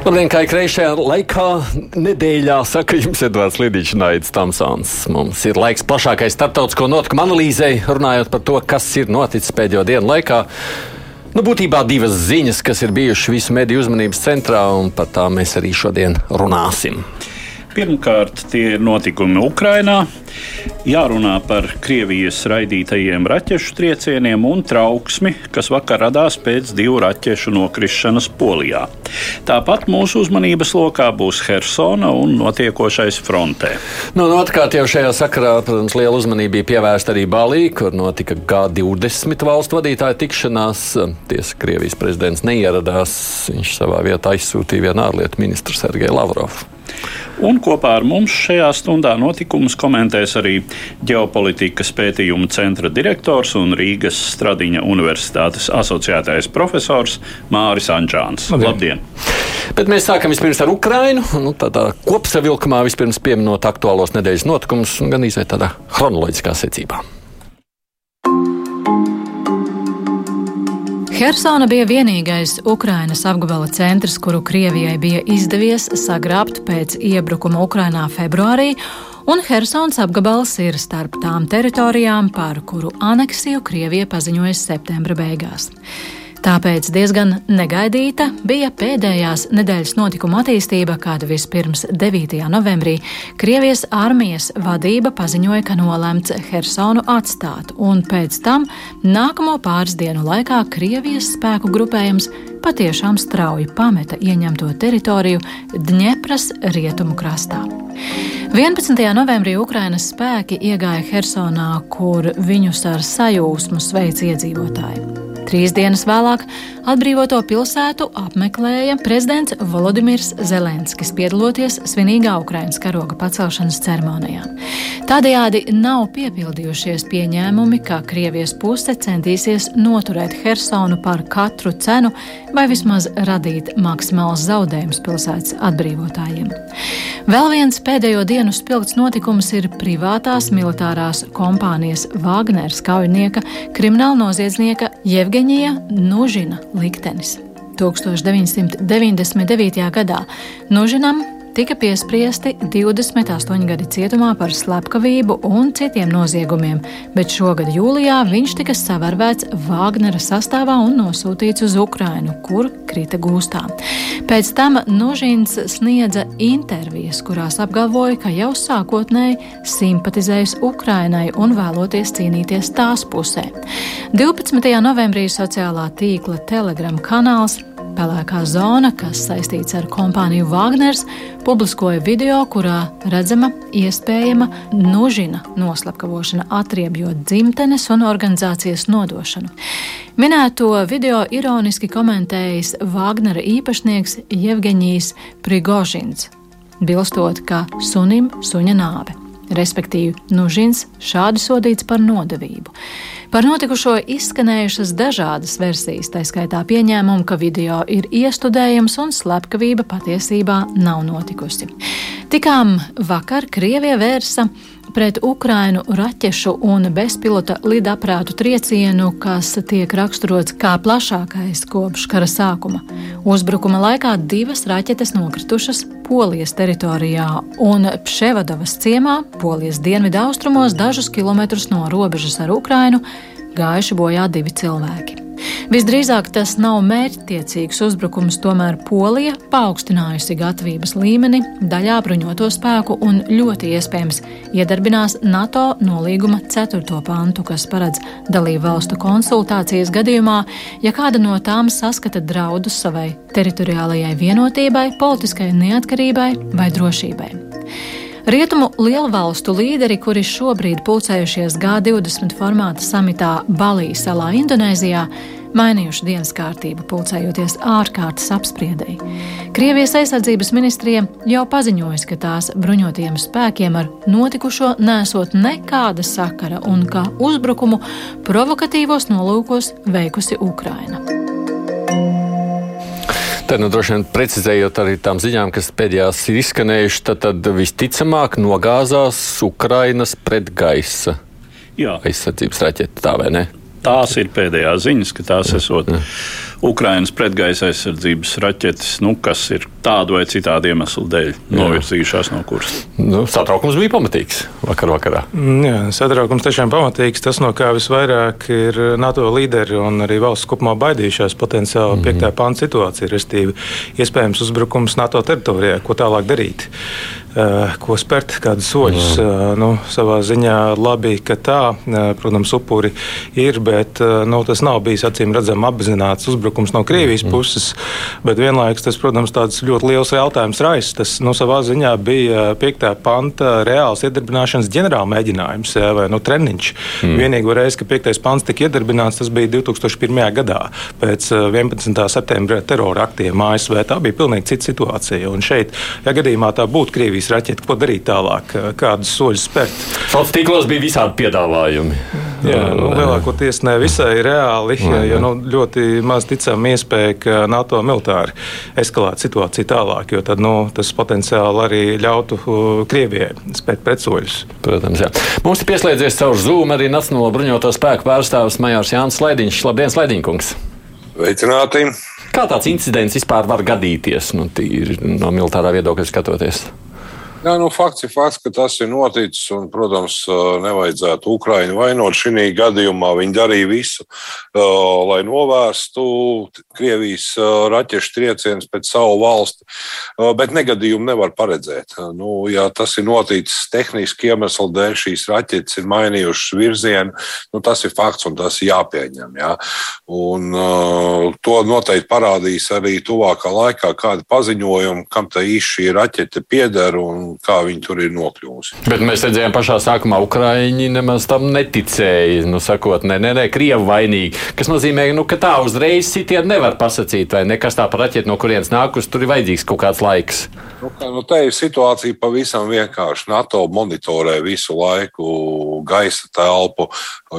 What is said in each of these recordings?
Labdien, kā ikreišajā laikā, nedēļā, saka jums Edvards Lidīčs, Naids Tamsons. Mums ir laiks plašākai starptautisko notikumu analīzei, runājot par to, kas ir noticis pēdējo dienu laikā. Nu, būtībā divas ziņas, kas ir bijušas visu mediju uzmanības centrā, un par tām mēs arī šodien runāsim. Pirmkārt, tie ir notikumi Ukrajinā. Jārunā par Krievijas raidītajiem raķešu triecieniem un trauksmi, kas vakar radās pēc divu raķešu nokrišanas Polijā. Tāpat mūsu uzmanības lokā būs Hersona un notiekošais frontē. Nu, no, otrkārt, jau šajā sakarā, protams, liela uzmanība bija pievērsta arī Balī, kur notika G20 valstu vadītāja tikšanās. Tiesa, Krievijas prezidents neieradās. Viņš savā vietā aizsūtīja vienu ārlietu ministru Sergeju Lavrovu. Un kopā ar mums šajā stundā notikumus komentēs arī ģeopolitikas pētījumu centra direktors un Rīgas Stradiņa Universitātes asociētais profesors Māris Anģāns. Labdien! Labdien. Bet mēs sākam vispirms ar Ukrajinu. Nu, tādā kopsavilkumā vispirms pieminot aktuālos nedēļas notikumus, gan īsai tādā chronoloģiskā secībā. Hersona bija vienīgais Ukrainas apgabala centrs, kuru Krievijai bija izdevies sagrābt pēc iebrukuma Ukrainā februārī, un Hersons apgabals ir starp tām teritorijām, par kuru aneksiju Krievija paziņoja septembra beigās. Tāpēc diezgan negaidīta bija pēdējās nedēļas notikuma attīstība, kad vispirms 9. novembrī Krievijas armijas vadība paziņoja, ka nolemts Hersonu atstāt, un pēc tam nākamo pāris dienu laikā Krievijas spēku grupējums patiešām strauji pameta ieņemto teritoriju Dņepras rietumu krastā. 11. novembrī Ukrainas spēki iegāja Hersonā, kur viņus ar sajūsmu sveic iedzīvotāji. Trīs dienas vēlāk atbrīvoto pilsētu apmeklēja prezidents Volodimirs Zelenskis, piedaloties svinīgā Ukraiņas karoga pacelšanas ceremonijā. Tādējādi nav piepildījušies pieņēmumi, ka Krievijas puse centīsies noturēt Hersonu par katru cenu vai vismaz radīt maksimāls zaudējums pilsētas atbrīvotājiem. Vēl viens pēdējo dienu spilgts notikums ir privātās militārās kompānijas Wagners kaujinieka krimināla noziedznieka Jevgeņa Jevgeņija Nužina liktenis. 1999. gadā Nužinam tika piespriesti 28 gadi cietumā par slepkavību un citiem noziegumiem, bet šogad jūlijā viņš tika savērvēts Vāgnera sastāvā un nosūtīts uz Ukrainu, kur krita gūstā. Pēc tam Nužins sniedza intervijas, kurās apgalvoja, ka jau sākotnēji simpatizējis Ukrainai un vēloties cīnīties tās pusē. 12. novembrī sociālā tīkla Telegram kanāls Pelēkā zona, kas saistīts ar kompāniju Wagners, publiskoja video, kurā redzama iespējama nužina noslapkavošana, atriebjot dzimtenes un organizācijas nodošanu. Minēto video ironiski komentējis Wagnera īpašnieks Jevgeņijs Prigožins, bilstot, ka sunim suņa nāve. Respektīvi, Nužins šādi sodīts par nodevību. Par notikušo izskanējušas dažādas versijas, tā skaitā pieņēmumu, ka video ir iestudējams un slepkavība patiesībā nav notikusi. Tikām vakar Krievija vērsa pret Ukrainu raķešu un bezpilota lidaprātu triecienu, kas tiek raksturots kā plašākais kopš kara sākuma. Uzbrukuma laikā divas raķetes nokritušas Polijas teritorijā un Pševadavas ciemā, Polijas dienvidu austrumos, dažus kilometrus no robežas ar Ukrainu, gājuši bojā divi cilvēki. Visdrīzāk tas nav mērķtiecīgs uzbrukums, tomēr Polija paaugstinājusi gatavības līmeni daļā bruņoto spēku un ļoti iespējams iedarbinās NATO nolīguma 4. pantu, kas paredz dalību valstu konsultācijas gadījumā, ja kāda no tām saskata draudus savai teritoriālajai vienotībai, politiskai neatkarībai vai drošībai. Rietumu lielvalstu līderi, kuri šobrīd pulcējušies G20 formāta samitā Balī salā Indonēzijā, mainījuši dienas kārtību, pulcējoties ārkārtas apspriedēji. Krievijas aizsardzības ministrija jau paziņojusi, ka tās bruņotajiem spēkiem ar notikušo nesot nekāda sakara un ka uzbrukumu provokatīvos nolūkos veikusi Ukraina. Tad, nu, droši vien precizējot arī tām ziņām, kas pēdējās ir izskanējušas, tad, tad visticamāk nogāzās Ukrainas pretgaisa aizsardzības raķete, tā vai ne? Tās ir pēdējās ziņas, ka tās esot Ukrainas pretgaisa aizsardzības raķetes, nu, kas ir tādu vai citādu iemeslu dēļ novirzījušās no kursa. Nu, satraukums bija pamatīgs vakar vakarā. Mm, jā, satraukums tiešām pamatīgs. Tas, no kā visvairāk ir NATO līderi un arī valsts kopumā baidījušās potenciāli mm -hmm. 5. pānta situācija, respektīvi iespējams uzbrukums NATO teritorijā, ko tālāk darīt. Eh, ko spērt, kādus soļus. Mm. Nu, savā ziņā labi, ka tā, eh, protams, upuri ir, bet nu, tas nav bijis acīm redzami apzināts uzbrukums no Krievijas mm. puses. Bet vienlaikus tas, protams, tāds ļoti liels jautājums raisa. Tas nu, savā ziņā bija 5. panta reāls iedarbināšanas ģenerāla mēģinājums vai nu, treniņš. Mm. Vienīgā reize, kad 5. pants tika iedarbināts, tas bija 2001. gadā pēc 11. septembra terora aktiem ASV. Tā bija pilnīgi cita situācija. Un šeit, ja gadījumā tā būtu Krievija, Krievijas raķeti, ko darīt tālāk, kādus soļus spērt. Sociālos tīklos bija visādi piedāvājumi. Jā, nu, lielākoties ne visai reāli, jā, jo nu, ļoti maz ticam iespēja, ka NATO militāri eskalētu situāciju tālāk, jo tad, nu, tas potenciāli arī ļautu Krievijai spēt pretsoļus. Protams, jā. Mums ir pieslēdzies caur Zoom arī Nacionālo bruņoto spēku pārstāvis Majors Jānis Slaidiņš. Labdien, Slaidiņkungs! Veicināti! Kā tāds incidents vispār var gadīties nu, no militārā viedokļa skatoties? Jā, nu, fakts ir fakts, ka tas ir noticis. Un, protams, nevajadzētu Ukraiņu vainot šī gadījumā. Viņi darīja visu, lai novērstu Krievijas raķešu triecienus pēc savu valsti. Bet negadījumu nevar paredzēt. Nu, ja tas ir noticis tehniski iemeslu dēļ, šīs raķetes ir mainījušas virzienu, nu, tas ir fakts un tas ir jāpieņem. Jā. Un, to noteikti parādīs arī tuvākā laikā kādi paziņojumi, kam tā īsti šī raķete pieder. Un, kā viņi tur ir nokļuvusi. Bet mēs redzējām, pašā sākumā Ukrāņi nemaz tam neticēja. Nu, sakot, nē, nē, nē Krievi vainīgi. Tas nozīmē, nu, ka tā uzreiz sitienu nevar pasakīt, vai nekas tā par raķeti, no kurienes nākus, tur ir vajadzīgs kaut kāds laiks. Nu, kā, nu, te ir situācija pavisam vienkārši. NATO monitorē visu laiku gaisa telpu,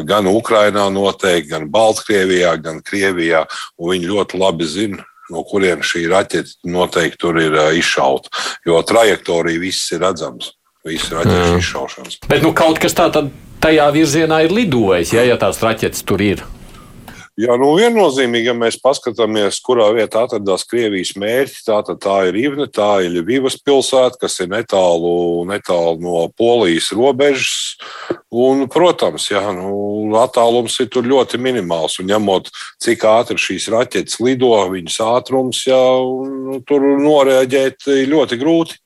gan Ukrainā noteikti, gan Baltkrievijā, gan Krievijā. Viņi ļoti labi zina, no kurienes šī raķete noteikti tur ir izšauta. Jo trajektorija viss ir redzams. Visas raķešu izšaušanas. Bet nu, kaut kas tāds tajā virzienā ir lidojis, ja, ja tās raķetes tur ir. Jā, nu viennozīmīgi, ja mēs paskatāmies, kurā vietā atrodas Krievijas mērķi, tā, tā ir Ivne, tā ir Ļuvivas pilsēta, kas ir netālu, netālu no Polijas robežas. Un, protams, jā, nu, attālums ir tur ļoti minimāls. Un ņemot, cik ātri šīs raķetes lido, viņas ātrums, jā, nu, tur noreaģēt ļoti grūti.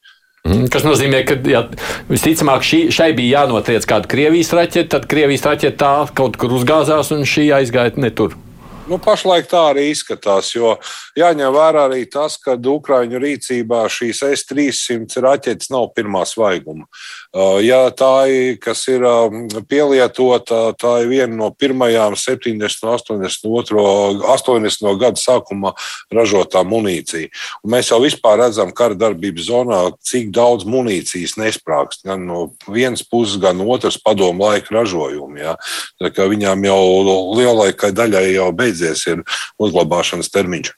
Mhm, kas nozīmē, ka jā, visticamāk šī, šai bija jānotriec kāda Krievijas raķete, tad Krievijas raķete tā kaut kur uzgāzās un šī aizgāja ne tur. Nu, pašlaik tā arī izskatās, jo jāņem vērā arī tas, ka Ukrāņu rīcībā šīs S-300 raķetes nav pirmā svaiguma. Uh, ja tā ir, kas ir um, pielietota, tā ir viena no pirmajām 70, 82, 80 gadu sākumā ražotā munīcija. Un mēs jau vispār redzam kara darbības zonā, cik daudz munīcijas nesprāgst gan no vienas puses, gan otras padomu laika ražojumi. Ja? Viņām jau lielākai daļai jau beidz beidzies, ir uzglabāšanas termiņš.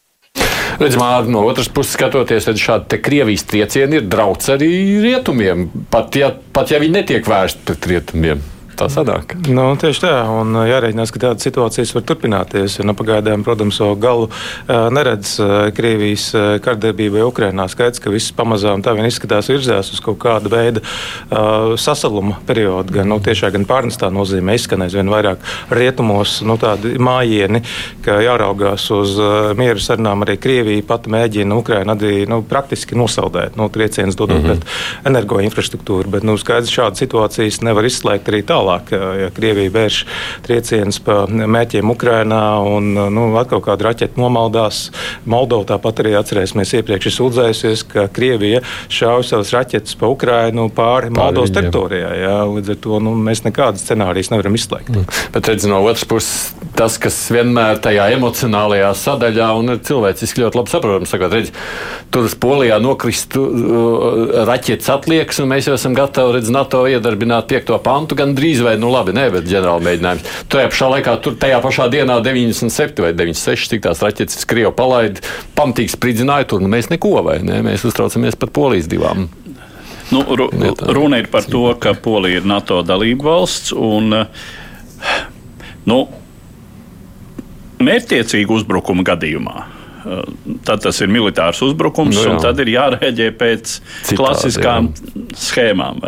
Redzamā, no otras puses, skatoties, tad šādi Krievijas triecieni ir drauds arī rietumiem, pat ja, pat ja viņi netiek vērsti pret rietumiem tā sanāk. Nu, tieši tā, un jārēķinās, ka tādas situācijas var turpināties. Nu, pagaidām, protams, vēl galu neredz Krievijas kardarbībai Ukrainā. Skaidrs, ka viss pamazām tā vien izskatās virzās uz kaut kādu veidu uh, sasaluma periodu. Gan nu, tiešā, gan pārnestā nozīmē izskanēs vien vairāk rietumos nu, tādi mājieni, ka jāraugās uz uh, mieru sarunām arī Krievija pati mēģina Ukrainu arī nu, praktiski nosaldēt, nu, triecienus dodot mm -hmm. pret energoinfrastruktūru. Bet nu, skaidrs, šādas situācijas nevar izslēgt arī tālāk tālāk, ja Krievija vērš triecienus pa mērķiem Ukrainā un nu, atkal kāda raķeta nomaldās. Moldova tāpat arī atcerēsimies iepriekš sūdzējusies, ka Krievija šauj savas raķetes pa Ukrainu pāri Moldovas teritorijā. Jā. Līdz ar to nu, mēs nekādas scenārijas nevaram izslēgt. Mm. Bet redz, no otras puses, tas, kas vienmēr tajā emocionālajā sadaļā un ir cilvēciski ļoti labi saprotams. Sakot, redz, tur uz Polijā nokristu uh, raķetes atliekas, un mēs jau esam gatavi redz, NATO iedarbināt piekto pantu gan drīz vai, nu labi, ne, bet ģenerāla mēģinājums. Tajā pašā laikā, tur tajā pašā dienā 97 vai 96, cik tās raķetes Krievi palaida, pamatīgi spridzināja tur, nu mēs neko vai ne, mēs uztraucamies par Polijas divām. Nu, ru, runa ir par to, ka Polija ir NATO dalība valsts un nu, mērķtiecīgu uzbrukumu gadījumā. Tad tas ir militārs uzbrukums, nu, jā. un tad ir jārēģē pēc Citādi, klasiskām jā. schēmām.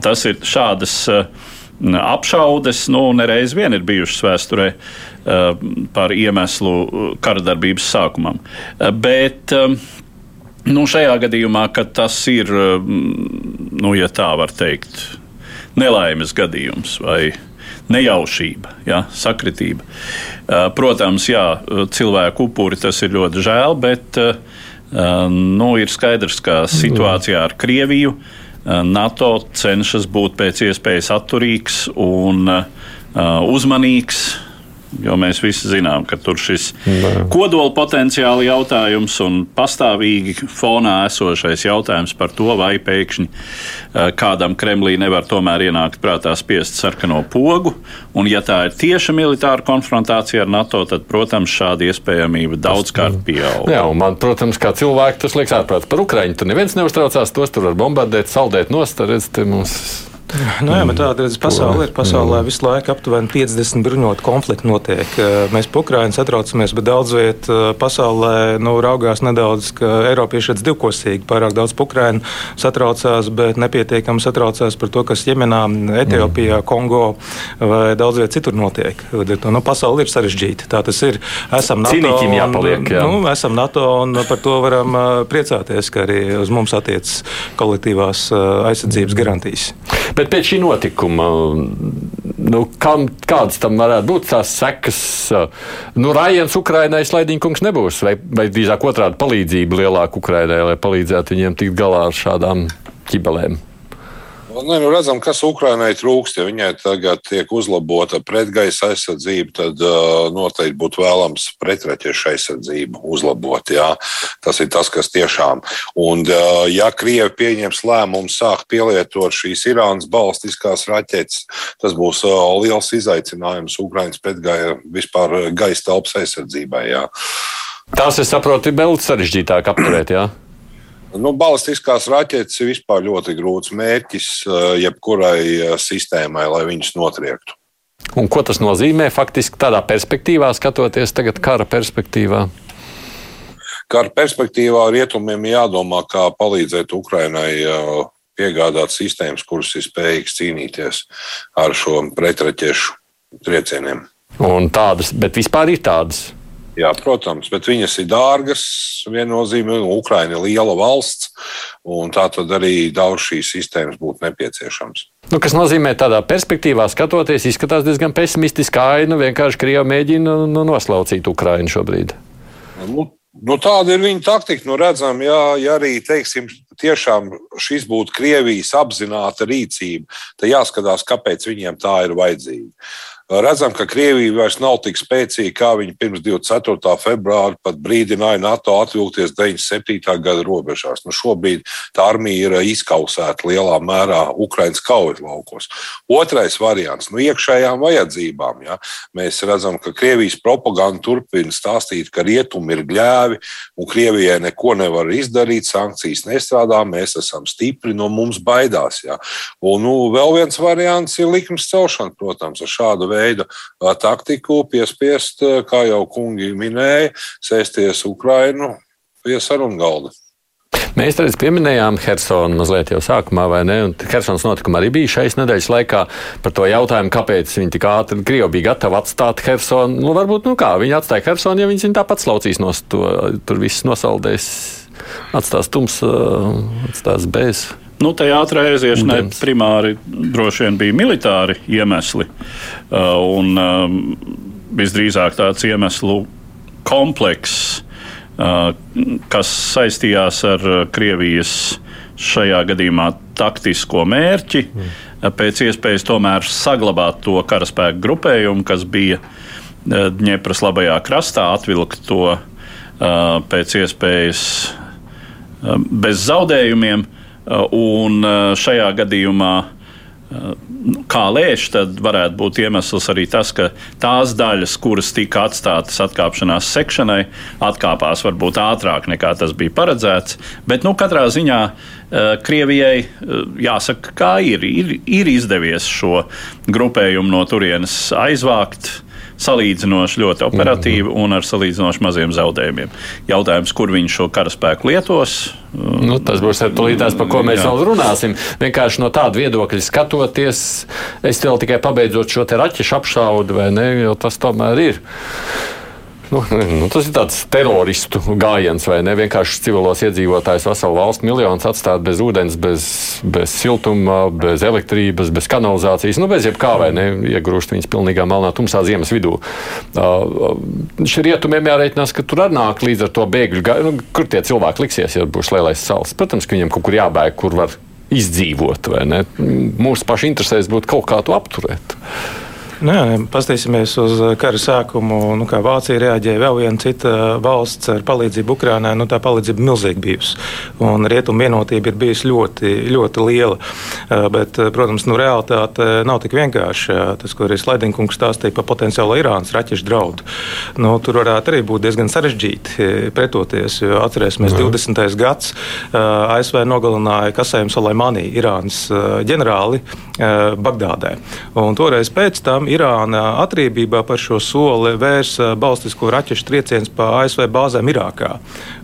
Tas ir šādas apšaudes, nu, nereiz vien ir bijušas vēsturē par iemeslu karadarbības sākumam. Bet Nu, šajā gadījumā, kad tas ir, nu, ja tā var teikt, nelaimes gadījums vai nejaušība, ja, sakritība. Protams, jā, cilvēku upuri tas ir ļoti žēl, bet nu, ir skaidrs, ka situācijā ar Krieviju NATO cenšas būt pēc iespējas atturīgs un uzmanīgs Jo mēs visi zinām, ka tur šis kodola potenciāla jautājums un pastāvīgi fonā esošais jautājums par to, vai pēkšņi eh, kādam Kremlī nevar tomēr ienākt prātā spiest sarkano pogu. Un, ja tā ir tieša militāra konfrontācija ar NATO, tad, protams, šāda iespējamība daudzkārt pieaug. Jā, man, protams, kā cilvēki, tas liekas ārprāts par Ukraiņu. Tur neviens neuztraucās, tos tur var bombardēt, saldēt nost, redz, te mums Nu, jā, tāda ir pasaule. Ir pasaulē visu laiku aptuveni 50 bruņotu konfliktu notiek. Mēs par Ukraiņu satraucamies, bet daudz vietā pasaulē nu, raugās nedaudz, ka Eiropieši ir divkosīgi. Pārāk daudz par Ukraiņu satraucās, bet nepietiekami satraucās par to, kas Jemenā, Etiopijā, Kongo vai daudz vietā citur notiek. Nu, pasaule ir sarežģīta. Tā tas ir. Esam NATO, un, jāpaliek, jā. nu, esam NATO un par to varam priecāties, ka arī uz mums attiecas kolektīvās aizsardzības garantijas. Bet pēc šī notikuma, nu, kam, kādas tam varētu būt tās sekas? Nu, Rājens Ukrainai slaidīņkungs nebūs, vai, vai drīzāk otrādi palīdzība lielāka Ukrainai, lai palīdzētu viņiem tikt galā ar šādām ķibelēm? Ne, nu redzam, kas Ukrainai trūkst. Ja viņai tagad tiek uzlabota pretgaisa aizsardzība, tad uh, noteikti būtu vēlams pretraķešu aizsardzību uzlabot. Jā. Tas ir tas, kas tiešām. Un, uh, ja Krievi pieņems lēmumu sākt pielietot šīs Irānas balistiskās raķetes, tas būs uh, liels izaicinājums Ukraiņas pretgaisa vispār gaisa telpas aizsardzībai. Jā. Tās, es saprotu, ir vēl sarežģītāk apturēt. Jā. Nu, balistiskās raķetes ir vispār ļoti grūts mērķis eh, jebkurai eh, sistēmai, lai viņas notriektu. Un ko tas nozīmē faktiski tādā perspektīvā, skatoties tagad kara perspektīvā? Kara perspektīvā rietumiem jādomā, kā palīdzēt Ukrainai eh, piegādāt sistēmas, kuras ir spējīgas cīnīties ar šo pretraķešu triecieniem. Un tādas, bet vispār ir tādas. Jā, protams, bet viņas ir dārgas. Viennozīmīgi, Ukraina ir liela valsts, un tā tad arī daudz šīs sistēmas būtu nepieciešams. Nu, kas nozīmē, tādā perspektīvā skatoties, izskatās diezgan pesimistiski aina. Vienkārši Krievija mēģina nu, noslaucīt Ukrainu šobrīd. Nu, Nu, tāda ir viņa taktika. Nu, redzam, ja, ja arī teiksim, tiešām šis būtu Krievijas apzināta rīcība, tad jāskatās, kāpēc viņiem tā ir vajadzīga. Redzam, ka Krievija vairs nav tik spēcīga, kā viņa pirms 24. februāra pat brīdināja NATO atvilkties 97. gada robežās. Nu, šobrīd tā armija ir izkausēta lielā mērā Ukraiņas kaujas laukos. Otrais variants nu, - iekšējām vajadzībām. Ja? Mēs redzam, ka Krievijas propaganda turpina stāstīt, ka rietumi ir gļēvi un Krievijai neko nevar izdarīt, sankcijas nestrādā, mēs esam stipri, no mums baidās. Ja? Un, nu, vēl viens variants ir likums celšana, protams, ar šādu veidu veida taktiku, piespiest, kā jau kungi minēja, sēsties Ukrainu pie sarunu galda. Mēs redz, pieminējām Helsonu mazliet jau sākumā, vai ne? Helsonas notikuma arī bija šais nedēļas laikā par to jautājumu, kāpēc viņi tik ātri Krievi bija gatavi atstāt Helsonu. Nu, varbūt, nu kā, viņi atstāja Helsonu, ja viņi tāpat slaucīs no to, tur viss nosaldēs, atstās tums, atstās bez. Nu, tajā ātrā aiziešanai primāri droši vien bija militāri iemesli. Uh, un um, visdrīzāk tāds iemeslu komplekss, uh, kas saistījās ar Krievijas šajā gadījumā taktisko mērķi, mm. pēc iespējas tomēr saglabāt to karaspēku grupējumu, kas bija Dņepras labajā krastā, atvilkt to pēc iespējas bez zaudējumiem. Un šajā gadījumā kā lēš, tad varētu būt iemesls arī tas, ka tās daļas, kuras tika atstātas atkāpšanās sekšanai, atkāpās varbūt ātrāk nekā tas bija paredzēts. Bet nu, katrā ziņā Krievijai jāsaka, kā ir, ir, ir izdevies šo grupējumu no turienes aizvākt salīdzinoši ļoti operatīvi mm -hmm. un ar salīdzinoši maziem zaudējumiem. Jautājums, kur viņi šo karaspēku lietos? Nu, tas būs tās, par ko mēs jā. vēl runāsim. Vienkārši no tāda viedokļa skatoties, es vēl tikai pabeidzot šo raķešu apšaudu, vai ne, jo tas tomēr ir. Nu, nu, tas ir tāds teroristu gājiens, vai ne? Vienkārši civilos iedzīvotājus veselu valstu miljonus atstāt bez ūdens, bez, bez siltuma, bez elektrības, bez kanalizācijas, nu, bez jebkā, vai ne? Iegrūst viņus pilnīgā melnā tumsā ziemas vidū. Uh, Šī rietumiem jārēķinās, ka tur nāk līdz ar to bēgļu gājienu. Nu, kur tie cilvēki liksies, ja būs lielais sals? Protams, ka viņiem kaut kur jābēg, kur var izdzīvot, vai ne? Mūsu pašu interesēs būtu kaut kā to apturēt. Nu, jā, paskatīsimies uz uh, kara sākumu. Nu, kā Vācija reaģēja, vēl viena cita valsts ar palīdzību Ukraiņai. Nu, tā palīdzība milzīga bijusi. Un rietumu vienotība ir bijusi ļoti, ļoti liela. Uh, bet, protams, nu, realitāte nav tik vienkārša. Tas, ko arī Slaidinkungs stāstīja par potenciālo Irānas raķešu draudu. Nu, tur varētu arī būt diezgan sarežģīti pretoties. Atcerēsimies, Jā. 20. gads ASV nogalināja Kasēmu Salaimani, Irānas ģenerāli Bagdādē. Un toreiz pēc tam Irāna atriebībā par šo soli vērsa balstisko raķešu triecienus pa ASV bāzēm Irākā.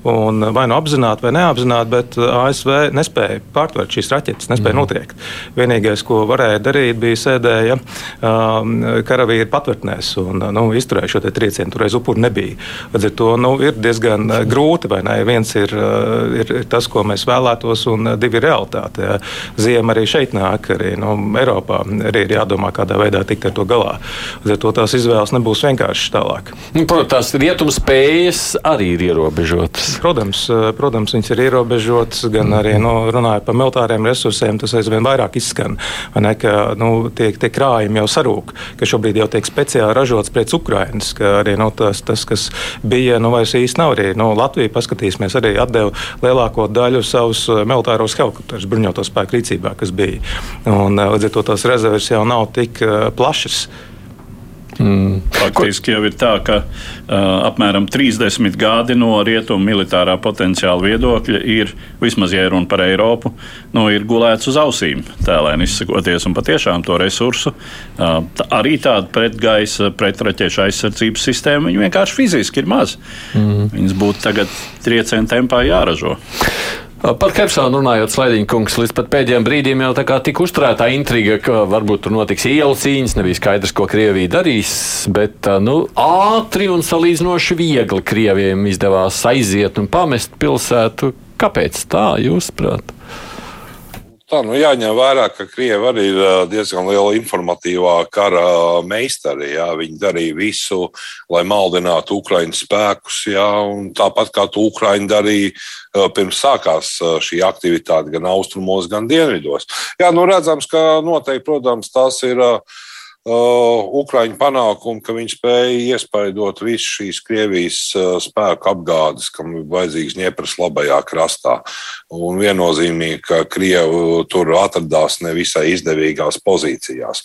Un vai nu apzināti vai neapzināti, bet ASV nespēja pārtvert šīs raķetes, nespēja mm. notriekt. Vienīgais, ko varēja darīt, bija sēdēja um, karavīri patvērtnēs un nu, izturēja šo triecienu. Toreiz upuri nebija. Līdz ar to nu, ir diezgan grūti, vai ne? Viens ir, ir, ir tas, ko mēs vēlētos, un divi ir realitāte. Ja. Ziema arī šeit nāk, arī nu, Eiropā arī ir jādomā, kādā veidā tikt ar to galā galā. Līdz ar to tās izvēles nebūs vienkāršas tālāk. Nu, protams, tās rietumu spējas arī ir ierobežotas. Protams, eh, protams viņas ir ierobežotas, gan arī nu, runājot par militāriem resursiem, tas aizvien vairāk izskan. Ne, ka nu, tie, tie krājumi jau sarūk, ka šobrīd jau tiek speciāli ražots pēc Ukrainas, ka arī nu, tas, tas, kas bija, nu, vairs īsti nav arī. Nu, Latvija, paskatīsimies, arī atdeva lielāko daļu savus eh, militāros helikopterus bruņoto spēku rīcībā, kas bija. Un, eh, līdz ar to tās rezerves jau nav tik plašas. Mm. Faktiski jau ir tā, ka uh, apmēram 30 gadi no rietumu militārā potenciāla viedokļa ir, vismaz ja runa par Eiropu, nu, ir gulēts uz ausīm, tēlēni izsakoties, un patiešām to resursu, uh, tā, arī tāda pretgaisa, pretraķešu aizsardzības sistēma, viņi vienkārši fiziski ir maz. Mm. Viņas būtu tagad triecienu tempā jāražo. Par Kepsonu runājot, Slēdiņa kungs, līdz pat pēdējiem brīdiem jau tā kā tika uzturēta intriga, ka varbūt tur notiks ielu cīņas, nebija skaidrs, ko Krievija darīs, bet nu, ātri un salīdzinoši viegli Krievijiem izdevās aiziet un pamest pilsētu. Kāpēc tā, jūsuprāt? Tā nu jāņem vērā, ka Krievija arī ir diezgan liela informatīvā kara meistari. Jā. Viņi darīja visu, lai maldinātu Ukraiņu spēkus. Jā, tāpat kā to Ukraiņu darīja pirms sākās šī aktivitāte gan austrumos, gan dienvidos. Jā, nu redzams, ka noteikti, protams, tas ir. Uh, Ukrāņu panākumu, ka viņi spēja iespaidot visu šīs Krievijas uh, spēku apgādes, kam ir vajadzīgs Dņepras labajā krastā. Un viennozīmīgi, ka Krievi tur atradās nevisai izdevīgās pozīcijās.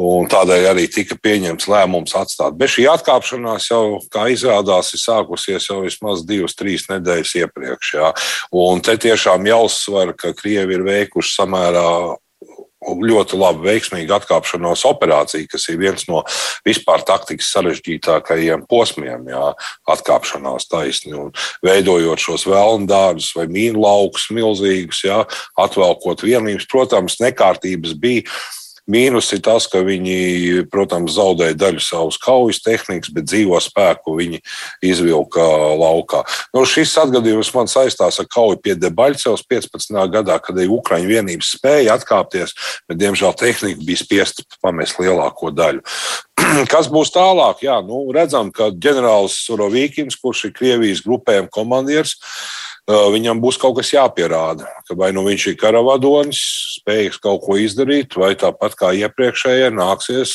Un tādēļ arī tika pieņemts lēmums atstāt. Bet šī atkāpšanās jau, kā izrādās, ir sākusies jau vismaz divas, trīs nedēļas iepriekš. Jā. Un te tiešām jāuzsver, ka Krievi ir veikuši samērā ļoti labi, veiksmīga atkāpšanās operācija, kas ir viens no vispār taktikas sarežģītākajiem posmiem, jā, atkāpšanās taisni. Un veidojot šos vēlnu dārzus vai mīnu laukus milzīgus, jā, atvelkot vienības, protams, nekārtības bija Mīnus ir tas, ka viņi, protams, zaudēja daļu savas kaujas tehnikas, bet dzīvo spēku viņi izvilka laukā. Nu, šis atgadījums man saistās ar kauju pie Debaļcevas 15. gadā, kad Ukraiņu vienības spēja atkāpties, bet, diemžēl, tehnika bija spiesta pamest lielāko daļu. Kas būs tālāk? Jā, nu, redzam, ka ģenerālis Surovīkins, kurš ir Krievijas grupējuma komandieris, viņam būs kaut kas jāpierāda. Ka vai nu viņš ir karavadonis, spējīgs kaut ko izdarīt, vai tāpat kā iepriekšējie nāksies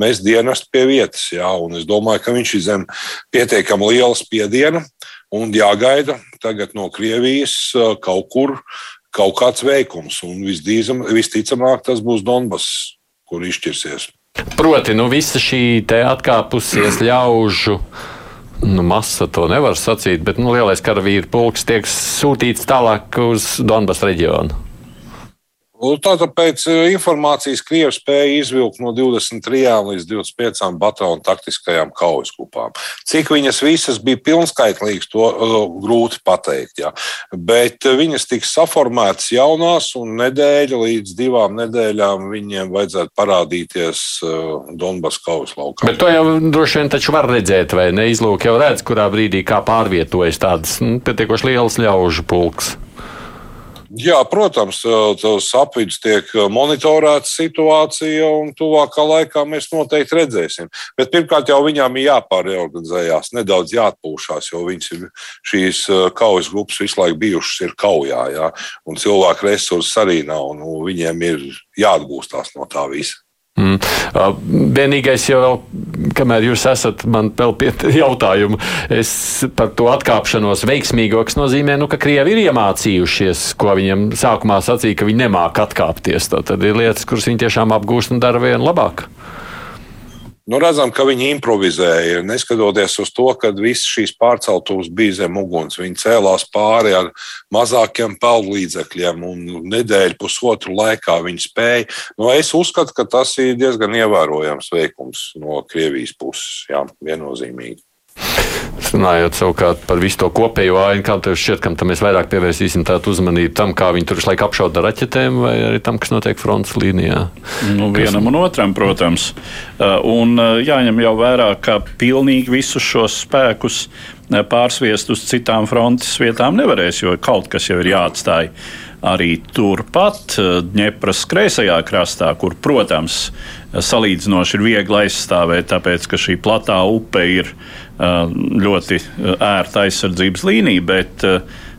mest dienestu pie vietas. Jā. Un es domāju, ka viņš ir zem pietiekami liela spiediena un jāgaida tagad no Krievijas kaut kur kaut kāds veikums. Un visticamāk, tas būs Donbass, kur izšķirsies. Proti, nu, visa šī atkāpusies ļaužu. Nu, masa to nevar sacīt, bet nu, lielais karavīru pulks tiek sūtīts tālāk uz Donbass reģionu. Tātad pēc eh, informācijas Krievija spēja izvilkt no 23 līdz 25 bataljonu taktiskajām kaujas grupām. Cik viņas visas bija pilnskaitlīgas, to uh, grūti pateikt. Jā. Bet eh, viņas tiks saformētas jaunās, un nedēļa līdz divām nedēļām viņiem vajadzētu parādīties uh, Donbass kaujas laukā. Bet to jau droši vien taču var redzēt, vai ne? Izlūk jau redz, kurā brīdī kā pārvietojas tādas nu, pietiekoši lielas ļaužu pulks. Jā, protams, tas apvidus tiek monitorēta situācija, un tuvākā laikā mēs noteikti redzēsim. Bet pirmkārt, jau viņām ir jāpārreorganizējās, nedaudz jāatpūšās, jo ir šīs kaujas grupas visu laiku bijušas ir kaujā, jā, un cilvēku resursi arī nav, un nu, viņiem ir jāatgūstās no tā visa. Mm. Vienīgais jau, kamēr jūs esat man vēl pie jautājumu, es par to atkāpšanos veiksmīgo, kas nozīmē, nu, ka Krievi ir iemācījušies, ko viņam sākumā sacīja, ka viņi nemāk atkāpties. Tad ir lietas, kuras viņi tiešām apgūst un dara vien labāk. Nu, redzam, ka viņi improvizēja. Neskatoties uz to, ka visas šīs pārceltuvas bija zem uguns, viņi cēlās pāri ar mazākiem pelnu līdzekļiem, un nedēļu, pusotru laikā viņi spēja. Nu, es uzskatu, ka tas ir diezgan ievērojams veikums no Krievijas puses. Jā, viennozīmīgi. Runājot savukārt par visu to kopējo ainu, kā tev šķiet, kam mēs vairāk pievērsīsim tādu uzmanību tam, kā viņi tur laiku apšauda ar raķetēm, vai arī tam, kas notiek frontes līnijā? Nu, vienam un otram, protams. Uh, un uh, jāņem jau vērā, ka pilnīgi visus šos spēkus uh, pārsviest uz citām frontes vietām nevarēs, jo kaut kas jau ir jāatstāj arī turpat Dņepras kreisajā krastā, kur, protams, salīdzinoši ir viegli aizstāvēt, tāpēc ka šī platā upe ir ļoti ērta aizsardzības līnija, bet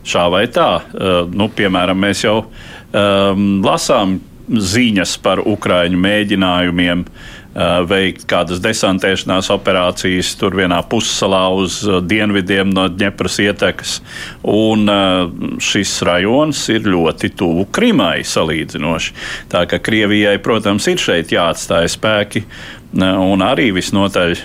šā vai tā, nu, piemēram, mēs jau um, lasām ziņas par Ukraiņu mēģinājumiem veikt kādas desantēšanās operācijas tur vienā pussalā uz dienvidiem no Dņepras ietekas. Un šis rajons ir ļoti tuvu Krimai salīdzinoši. Tā ka Krievijai, protams, ir šeit jāatstāj spēki un arī visnotaļ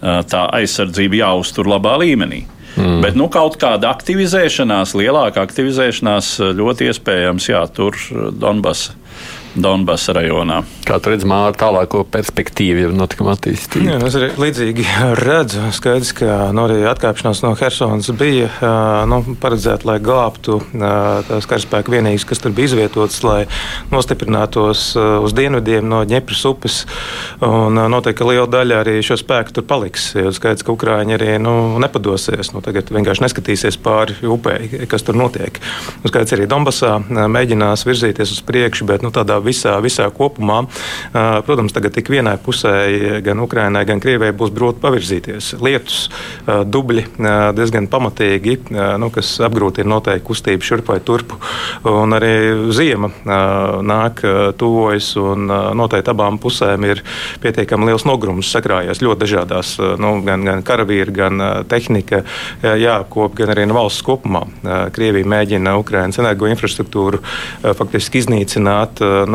tā aizsardzība jāuztur labā līmenī. Mm. Bet nu, kaut kāda aktivizēšanās, lielāka aktivizēšanās ļoti iespējams, jā, tur Donbass Donbass rajonā. Kā tu redzi, māra tālāko perspektīvu ir notikuma attīstība? Jā, es arī līdzīgi redzu. Skaidrs, ka nu, arī atkāpšanās no Helsonas bija nu, paredzēta, lai glābtu tās karaspēka vienības, kas tur bija izvietotas, lai nostiprinātos uz dienvidiem no Dņepras upes. Un noteikti, ka liela daļa arī šo spēku tur paliks. Jo skaidrs, ka Ukrāņi arī nu, nepadosies. Nu, tagad vienkārši neskatīsies pāri upei, kas tur notiek. Un skaidrs, arī Donbassā mēģinās virzīties uz priekšu, bet nu, tādā visā, visā kopumā. Protams, tagad tik vienai pusē, gan Ukrainai, gan Krievijai būs grūti pavirzīties. Lietus, dubļi diezgan pamatīgi, nu, kas apgrūtina noteikti kustību šurp vai turpu. Un arī ziema nāk, tuvojas, un noteikti abām pusēm ir pietiekami liels nogrums sakrājies ļoti dažādās, nu, gan, gan karavīri, gan tehnika jāapkop, gan arī no valsts kopumā. Krievija mēģina Ukrainas energoinfrastruktūru faktiski iznīcināt nu,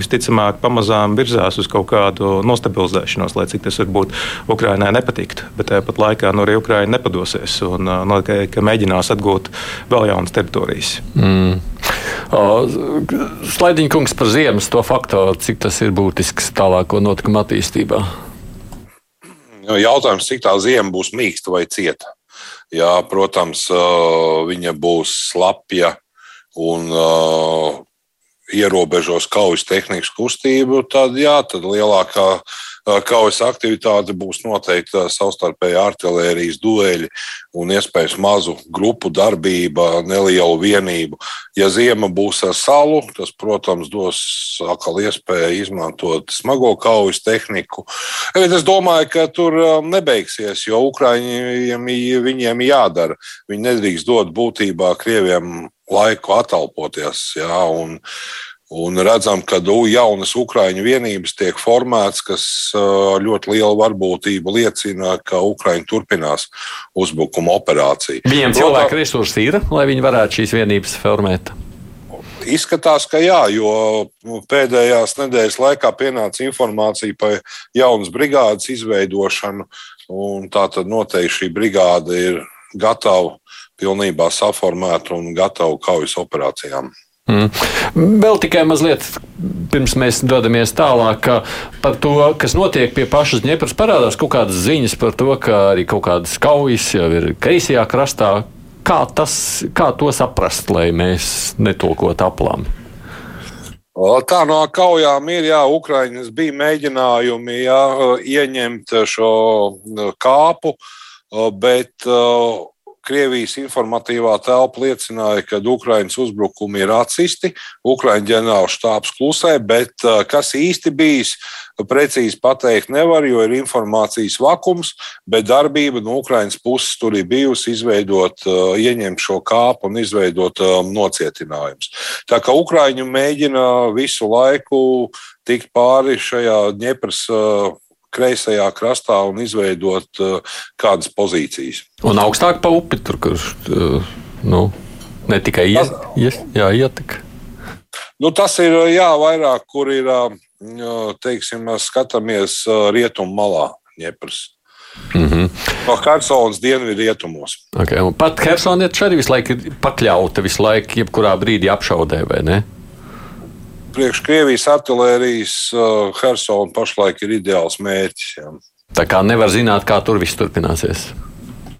visticamāk pamazām virzās uz kaut kādu nostabilizēšanos, lai cik tas varbūt Ukraiņai nepatiktu. Bet tāpat laikā nu, arī Ukraiņa nepadosies un nu, ka, ka mēģinās atgūt vēl jaunas teritorijas. Mm. Slaidiņa kungs par ziemas to faktoru, cik tas ir būtisks tālāko notikumu attīstībā. Jautājums, cik tā zima būs mīksta vai cieta. Jā, protams, viņa būs slapja un ierobežos kaujas tehnikas kustību, tad jā, tad lielākā kaujas aktivitāte būs noteikti savstarpēja artērijas dueļi un iespējams mazu grupu darbība, nelielu vienību. Ja ziema būs ar salu, tas, protams, dos atkal iespēju izmantot smago kaujas tehniku. Bet es domāju, ka tur nebeigsies, jo Ukraiņiem viņiem jādara. Viņi nedrīkst dot būtībā Krieviem laiku atalpoties. Jā, un, Un redzam, ka jaunas Ukrāņu vienības tiek formētas, kas ļoti liela varbūtība liecina, ka Ukrāņi turpinās uzbrukuma operāciju. Viņiem cilvēku resursi ir, lai viņi varētu šīs vienības formēt. Izskatās, ka jā, jo nu, pēdējās nedēļas laikā pienāca informācija par jaunas brigādes izveidošanu. Tā tad noteikti šī brigāde ir gatava pilnībā saformēta un gatava kaujas operācijām. Mm. Vēl tikai mazliet pirms mēs dodamies tālāk par to, kas notiek pie pašas ņepras. Parādās kaut kādas ziņas par to, ka arī kaut kādas kaujas jau ir kreisajā krastā. Kā, tas, kā to saprast, lai mēs netulkotu aplām? Tā no kaujām ir, jā, Ukraiņas bija mēģinājumi jā, ieņemt šo kāpu, bet Krievijas informatīvā telpa liecināja, ka Ukraiņas uzbrukumi ir atsisti, Ukraiņu ģenerāla štābs klusē, bet kas īsti bijis, precīzi pateikt nevar, jo ir informācijas vakums, bet darbība no Ukraiņas puses tur ir bijusi izveidot, ieņemt šo kāpu un izveidot nocietinājumus. Tā kā Ukraiņu mēģina visu laiku tikt pāri šajā Ņepras kreisajā krastā un izveidot uh, kādas pozīcijas. Un augstāk pa upi tur, kur uh, nu, ne tikai iet, iet, jā, ietek. Nu, tas ir jā, vairāk, kur ir teiksim, skatāmies rietumu malā, Ņepras. Mm -hmm. No Helsinas dienvidu rietumos. Okay, pat Helsinietis arī visu laiku ir pakļauta visu laiku, jebkurā brīdī apšaudē, vai ne? Priekš Krievijas artērijas uh, Helsona pašlaik ir ideāls mērķis. Jā. Tā kā nevar zināt, kā tur viss turpināsies.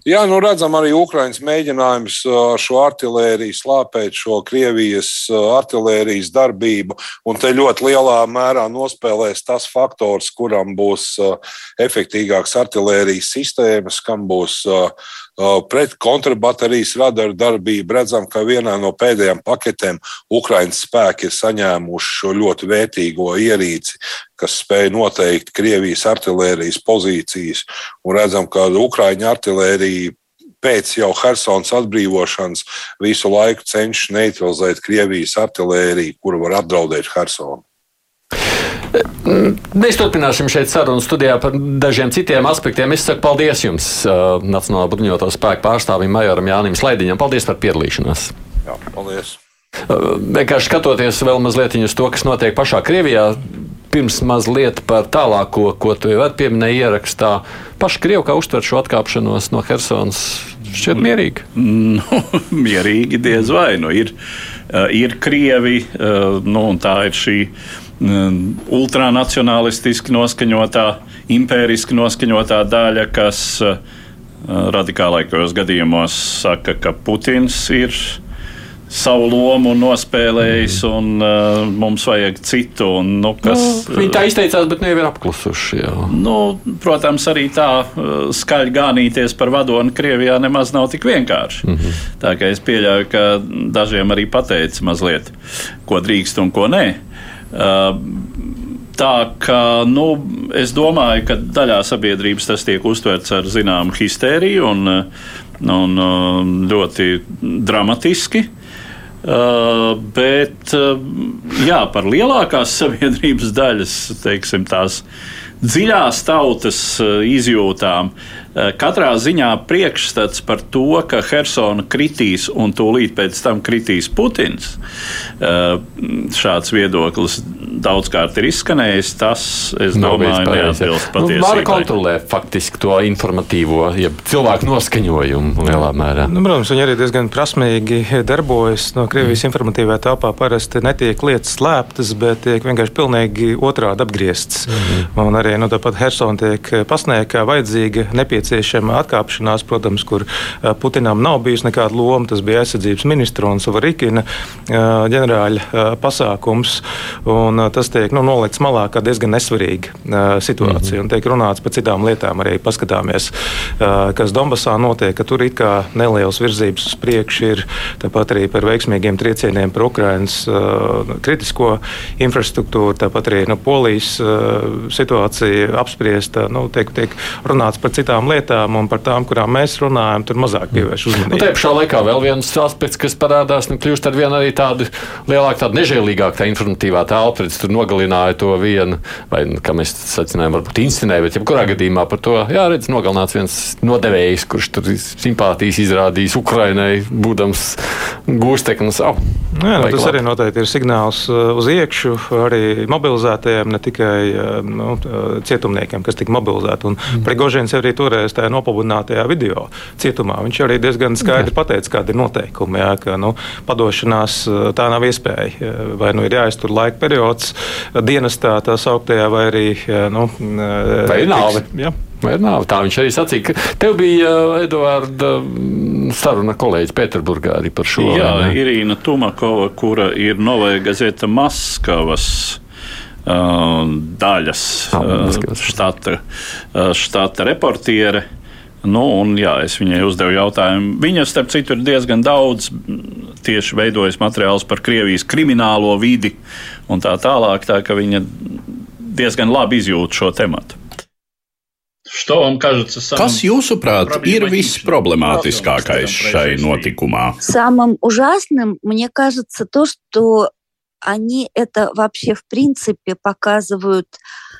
Jā, nu redzam arī Ukraiņas mēģinājums uh, ar šo artēriju slāpēt šo Krievijas uh, artērijas darbību. Un te ļoti lielā mērā nospēlēs tas faktors, kuram būs efektīvāks artērijas sistēmas, kam būs pret kontrabaterijas radaru darbību. Redzam, ka vienā no pēdējām paketēm Ukraiņas spēki ir saņēmuši šo ļoti vērtīgo ierīci, kas spēj noteikt Krievijas artērijas pozīcijas. Un redzam, ka Ukraiņu artērija pēc jau Helsinas atbrīvošanas visu laiku cenšas neutralizēt Krievijas artēriju, kura var apdraudēt Helsonu. Mēs turpināsim šeit sarunu studijā par dažiem citiem aspektiem. Es saku paldies jums, uh, Nacionālā bruņoto spēku pārstāvim Majoram Jānim Slaidiņam. Paldies par piedalīšanos. Jā, paldies. Uh, vienkārši skatoties vēl mazliet uz to, kas notiek pašā Krievijā, pirms mazliet par tālāko, ko tu jau pieminēji ierakstā. Paši Krievi kā uztver šo atkāpšanos no Helsonas šķiet mierīgi? Nu, mierīgi diez vai. Nu, ir, uh, ir Krievi, nu, un tā ir šī Mm, ultranacionālistiski noskaņotā, impēriski noskaņotā daļa, kas uh, radikālākajos gadījumos saka, ka Putins ir savu lomu nospēlējis, mm. un uh, mums vajag citu. Un, nu, kas, nu, viņi tā izteicās, bet nevienam ir apklusuši. Jā. Nu, protams, arī tā uh, skaļi gānīties par vadoni Krievijā nemaz nav tik vienkārši. Mm -hmm. Tā kā es pieļauju, ka dažiem arī pateica mazliet, ko drīkst un ko nē. Tā kā nu, es domāju, ka daļā sabiedrības tas tiek uztverts ar zināmu histēriju un, un ļoti dramatiski. Uh, bet uh, jā, par lielākās sabiedrības daļas, teiksim, tās dziļās tautas uh, izjūtām, katrā ziņā priekšstats par to, ka Helsona kritīs un tūlīt pēc tam kritīs Putins. Šāds viedoklis daudzkārt ir izskanējis, tas, es domāju, neatbilst nu, patiesībai. Var kontrolēt faktiski to informatīvo, ja cilvēku noskaņojumu lielā mērā. Nu, protams, viņi arī diezgan prasmīgi darbojas. No Krievijas mm. informatīvā telpā parasti netiek lietas slēptas, bet tiek vienkārši pilnīgi otrādi apgrieztas. Mm. Un arī nu, tāpat Hersona tiek pasniegta kā vajadzīga, nepieciešama atkāpšanās, protams, kur Putinam nav bijusi nekāda loma. Tas bija aizsardzības ministra un Savarikina ģenerāļa pasākums. Un tas tiek nu, nolikts malā kā diezgan nesvarīga situācija. Mm -hmm. Un tiek runāts par citām lietām, arī paskatāmies, kas Donbasā notiek, ka tur kā nelielas virzības uz priekšu ir. Tāpat arī par veiksmīgiem triecieniem par Ukrainas kritisko infrastruktūru, tāpat arī no Polijas situācija apspriesta. Nu, tiek, tiek runāts par citām lietām un par tām, kurām mēs runājam, tur mazāk pievērš uzmanību. Nu, tā pašā laikā vēl viens aspekts, kas parādās, nu, kļūst ar vien arī tādu lielāku, tādu nežēlīgāku tā informatīvā telpa. Tur nogalināja to vienu, vai nu, kā mēs secinājām, varbūt inscenēja, bet jebkurā gadījumā par to, jā, redz, nogalināts viens nodevējs, kurš tur simpātijas izrādījis Ukrainai, būdams gūsteknis. Oh, jā, nu, tas arī noteikti ir signāls uh, uz iekšu arī mobilizētajiem, ne tikai uh, nu, uh, cietumniekiem, kas tika mobilizēti. Un mm. Prigožins arī toreiz tajā nopabudinātajā video cietumā. Viņš arī diezgan skaidri pateica, kādi ir noteikumi. Jā, ka, nu, padošanās tā nav iespēja. Vai nu ir jāiztur laika periods dienestā, tā sauktajā, vai arī nu, vai nāve. Jā. Vai nav? Tā viņš arī sacīja, ka tev bija Eduarda saruna kolēģis Pēterburgā arī par šo. Jā, Irīna Tumakova, kura ir Novaja Gazeta Maskavas daļas uh, štata, uh, štata reportiere. Nu, un, jā, es viņai uzdevu jautājumu. Viņa, starp citu, ir diezgan daudz tieši veidojis materiālus par Krievijas kriminālo vidi un tā tālāk, tā ka viņa diezgan labi izjūt šo tematu. Kas, jūsuprāt, ir visproblemātiskākais šai notikumā? Самым ужасным, мне кажется, то, что они это вообще в принципе показывают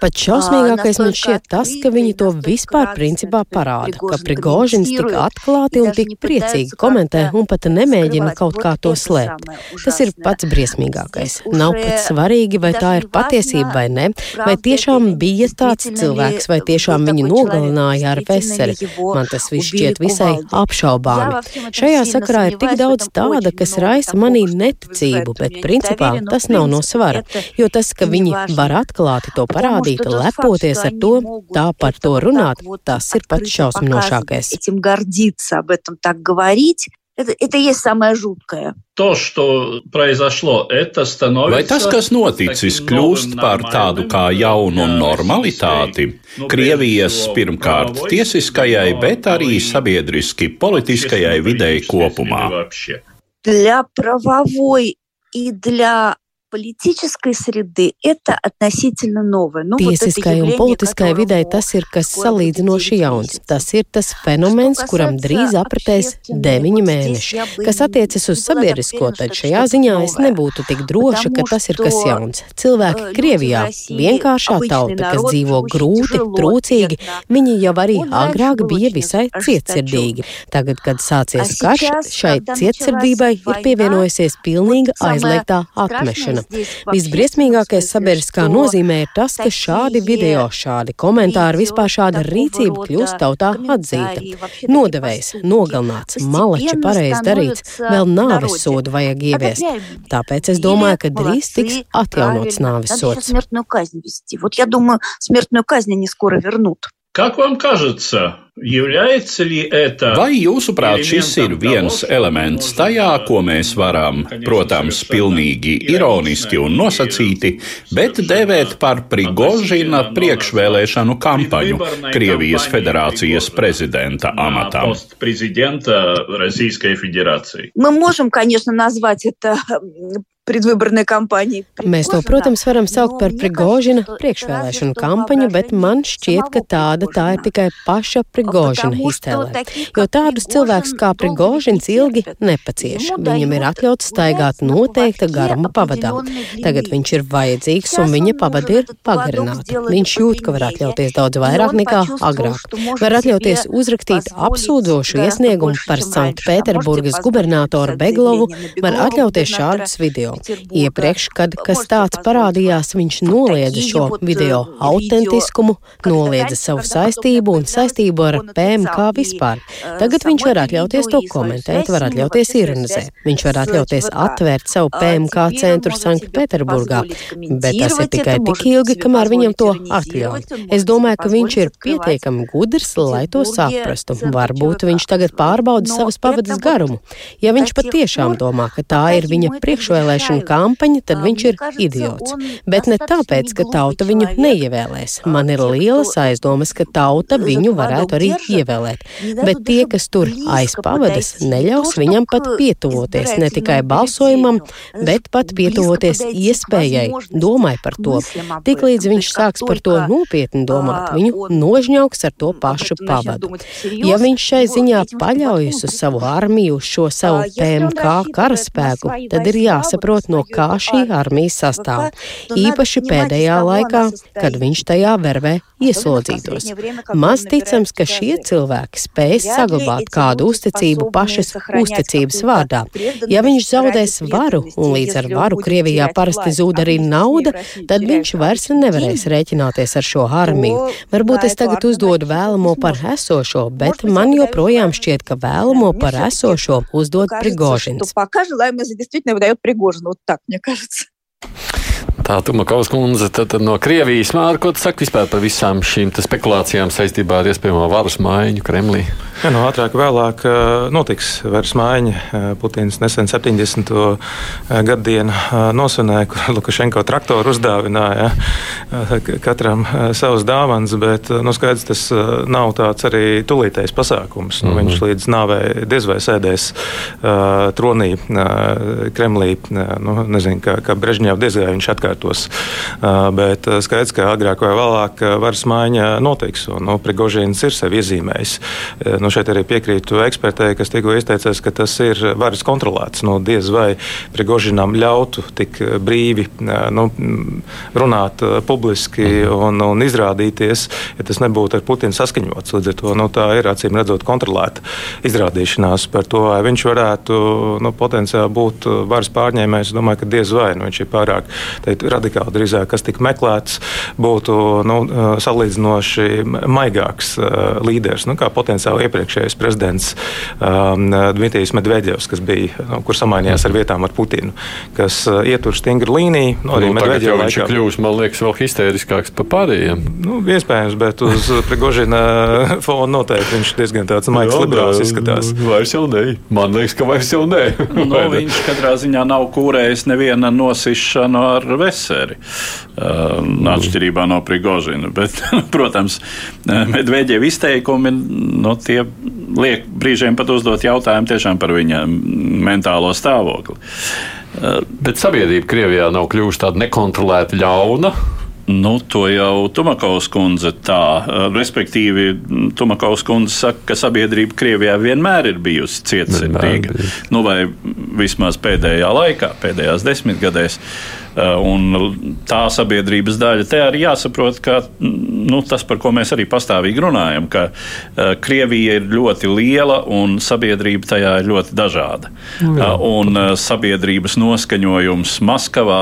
Pat šausmīgākais man šķiet tas, ka viņi to vispār principā parāda, ka Prigožins tik atklāti un tik priecīgi komentē un pat nemēģina kaut kā to slēpt. Tas ir pats briesmīgākais. Nav pat svarīgi, vai tā ir patiesība vai ne, vai tiešām bija tāds cilvēks, vai tiešām viņu nogalināja ar veseli. Man tas viss šķiet visai apšaubāmi. Šajā sakarā ir tik daudz tāda, kas raisa manī neticību, bet principā tas nav no svara, jo tas, ka viņi var atklāti to parādīt, sodīt, lepoties ar to, tā par to runāt, tas ir pats šausminošākais. Это, это есть самое жуткое. To, Vai tas, kas noticis, kļūst par tādu kā jaunu normalitāti Krievijas pirmkārt tiesiskajai, bet arī sabiedriski politiskajai videi kopumā? Для правовой и для политической среды это относительно новое. Nu, Tiesiskai un politiskai videi tas ir kas salīdzinoši jauns. Tas ir tas fenomens, kuram drīz apritēs deviņi mēneši. Kas attiecas uz sabiedrisko, tad šajā ziņā es nebūtu tik droša, ka tas ir kas jauns. Cilvēki э, Krievijā, vienkāršā tauta, kas dzīvo grūti, trūcīgi, viņi jau arī agrāk bija visai cietsirdīgi. Tagad, kad sācies karš, šai cietsirdībai ir pievienojusies pilnīga aizliegtā atmešana ikdiena. Visbriesmīgākais sabiedriskā nozīmē ir tas, ka šādi video, šādi komentāri, vispār šāda rīcība kļūst tautā atzīta. Nodevējs, nogalnāts, malači pareizi darīts, vēl nāves sodu vajag ieviest. Tāpēc es domāju, ka drīz tiks atjaunots nāves sods. Вот я думаю, смертную казнь они скоро вернут. Как вам кажется, Vai jūsuprāt, šis ir viens elements tajā, ko mēs varam, protams, pilnīgi ironiski un nosacīti, bet dēvēt par Prigožina priekšvēlēšanu kampaņu Krievijas federācijas prezidenta amatam? Мы можем, конечно, назвать это predvibranai kampanijai. Mēs to, protams, varam saukt par Prigožina priekšvēlēšanu kampaņu, bet man šķiet, ka tāda tā ir tikai paša Prigožina iztēle. Jo tādus cilvēkus kā Prigožins ilgi nepacieš. Viņam ir atļauts staigāt noteikta garuma pavadā. Tagad viņš ir vajadzīgs un viņa pavada ir pagarināta. Viņš jūt, ka var atļauties daudz vairāk nekā agrāk. Var atļauties uzrakstīt apsūdzošu iesniegumu par Sanktpēterburgas gubernatoru Beglovu, var atļauties šādus video. Iepriekš, kad kas tāds parādījās, viņš noliedza šo video autentiskumu, noliedza savu saistību un saistību ar PMK vispār. Tagad viņš var atļauties to komentēt, var atļauties ironizēt. Viņš var atļauties atvērt savu PMK centru Sanktpēterburgā, bet tas ir tikai tik ilgi, kamēr viņam to atļauj. Es domāju, ka viņš ir pietiekami gudrs, lai to saprastu. Varbūt viņš tagad pārbauda savas pavadas garumu. Ja viņš patiešām domā, ka tā ir viņa priekšvēlēšana kampaņa, tad viņš ir idiots. Bet ne tāpēc, ka tauta viņu neievēlēs. Man ir lielas aizdomas, ka tauta viņu varētu arī ievēlēt. Bet tie, kas tur aiz pavadas, neļaus viņam pat pietuvoties ne tikai balsojumam, bet pat pietuvoties iespējai. Domāj par to. Tiklīdz viņš sāks par to nopietni domāt, viņu nožņauks ar to pašu pavadu. Ja viņš šai ziņā paļaujas uz savu armiju, uz šo savu PMK karaspēku, tad ir jāsaprot, no kā šī armija sastāv. Īpaši pēdējā laikā, kad viņš tajā vervē ieslodzītos. Maz ticams, ka šie cilvēki spēs saglabāt kādu uzticību pašas uzticības vārdā. Ja viņš zaudēs varu, un līdz ar varu Krievijā parasti zūd arī nauda, tad viņš vairs nevarēs rēķināties ar šo armiju. Varbūt es tagad uzdodu vēlamo par esošo, bet man joprojām šķiet, ka vēlamo par esošo uzdod Prigožins. можно вот так, мне кажется. Tā Tumakovs kundze tad, tad no Krievijas māra, ko tu saki vispār par visām šīm spekulācijām saistībā ar iespējamo varas maiņu Kremlī? Ja, nu, ātrāk vai vēlāk notiks varas maiņa. Putins nesen 70. gadu dienu nosvinēja, kur Lukašenko traktoru uzdāvināja katram savas dāvanas, bet nu, skaidrs, tas nav tāds arī tulītais pasākums. Nu, mm -hmm. Viņš līdz nāvei diez vai sēdēs uh, tronī uh, Kremlī. Uh, nu, nezinu, kā, kā Brežņevs diez vai viņš atkārtos. Uh, bet skaidrs, ka agrāk vai vēlāk varas maiņa notiks. Un, nu, Prigožīns ir sevi iezīmējis. Uh, nu, šeit arī piekrītu ekspertei, kas tikko izteicās, ka tas ir varas kontrolēts. Nu, diez vai Prigožinam ļautu tik brīvi nu, runāt publiski un, un izrādīties, ja tas nebūtu ar Putinu saskaņots. Līdz ar to nu, tā ir acīm redzot kontrolēta izrādīšanās par to, vai viņš varētu nu, potenciāli būt varas pārņēmējs. Es domāju, ka diez vai nu, viņš ir pārāk radikāli drīzāk, kas tika meklēts, būtu nu, salīdzinoši maigāks līderis, nu, kā potenciāli iepriekš iepriekšējais prezidents um, Dmitrijs Medvedevs, kas bija, nu, kur samainījās ar vietām ar Putinu, kas ietur stingru līniju. Nu, arī nu, Medvedevs viņš ir kļuvis, man liekas, vēl histēriskāks par pārējiem. Nu, iespējams, bet uz Prigožina fona noteikti viņš diezgan tāds maigs liberāls izskatās. Vairs jau nē. Man liekas, ka vairs jau nē. nu, viņš katrā ziņā nav kūrējis neviena nosišanu ar veseri. Uh, atšķirībā no Prigožina. Bet, protams, Medvedeva izteikumi no, tie liek brīžiem pat uzdot jautājumu tiešām par viņa mentālo stāvokli. Bet sabiedrība Krievijā nav kļuvusi tāda nekontrolēta ļauna. Nu, to jau Tumakovs kundze tā. Respektīvi, Tumakovs kundze saka, ka sabiedrība Krievijā vienmēr ir bijusi cietsirdīga. Nu, vai vismaz pēdējā laikā, pēdējās desmitgadēs. Eh, un tā sabiedrības daļa te arī jāsaprot, ka nu, tas, par ko mēs arī pastāvīgi runājam, ka uh, Krievija ir ļoti liela un sabiedrība tajā ir ļoti dažāda. Jā. Uh, un sabiedrības noskaņojums Maskavā,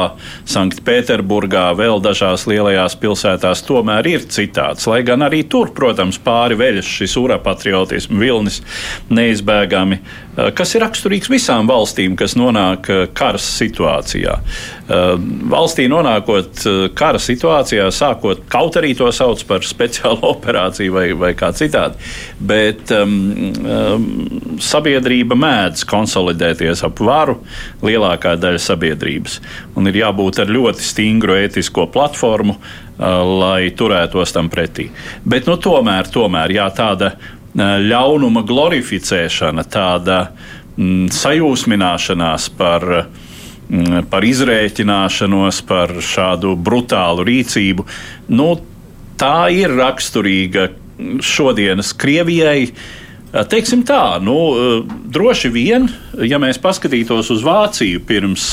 Sanktpēterburgā, vēl dažās lielajās pilsētās tomēr ir citāds. Lai gan arī tur, protams, pāri veļas šis urapatriotismu vilnis neizbēgami, kas ir raksturīgs visām valstīm, kas nonāk karas situācijā. Valstī nonākot eh, kara situācijā, sākot kaut arī to sauc par speciālu operāciju vai, vai kā citādi, bet um, um, sabiedrība mēdz konsolidēties ap varu lielākā daļa sabiedrības. Un ir jābūt ar ļoti stingru ētisko platformu, uh, lai turētos tam pretī. Bet nu, tomēr, tomēr jā, tāda uh, ļaunuma glorificēšana, tāda mm, sajūsmināšanās par uh, par izrēķināšanos, par šādu brutālu rīcību. Nu, tā ir raksturīga šodienas Krievijai. Teiksim tā, nu, droši vien ja mēs paskatītos uz Vāciju pirms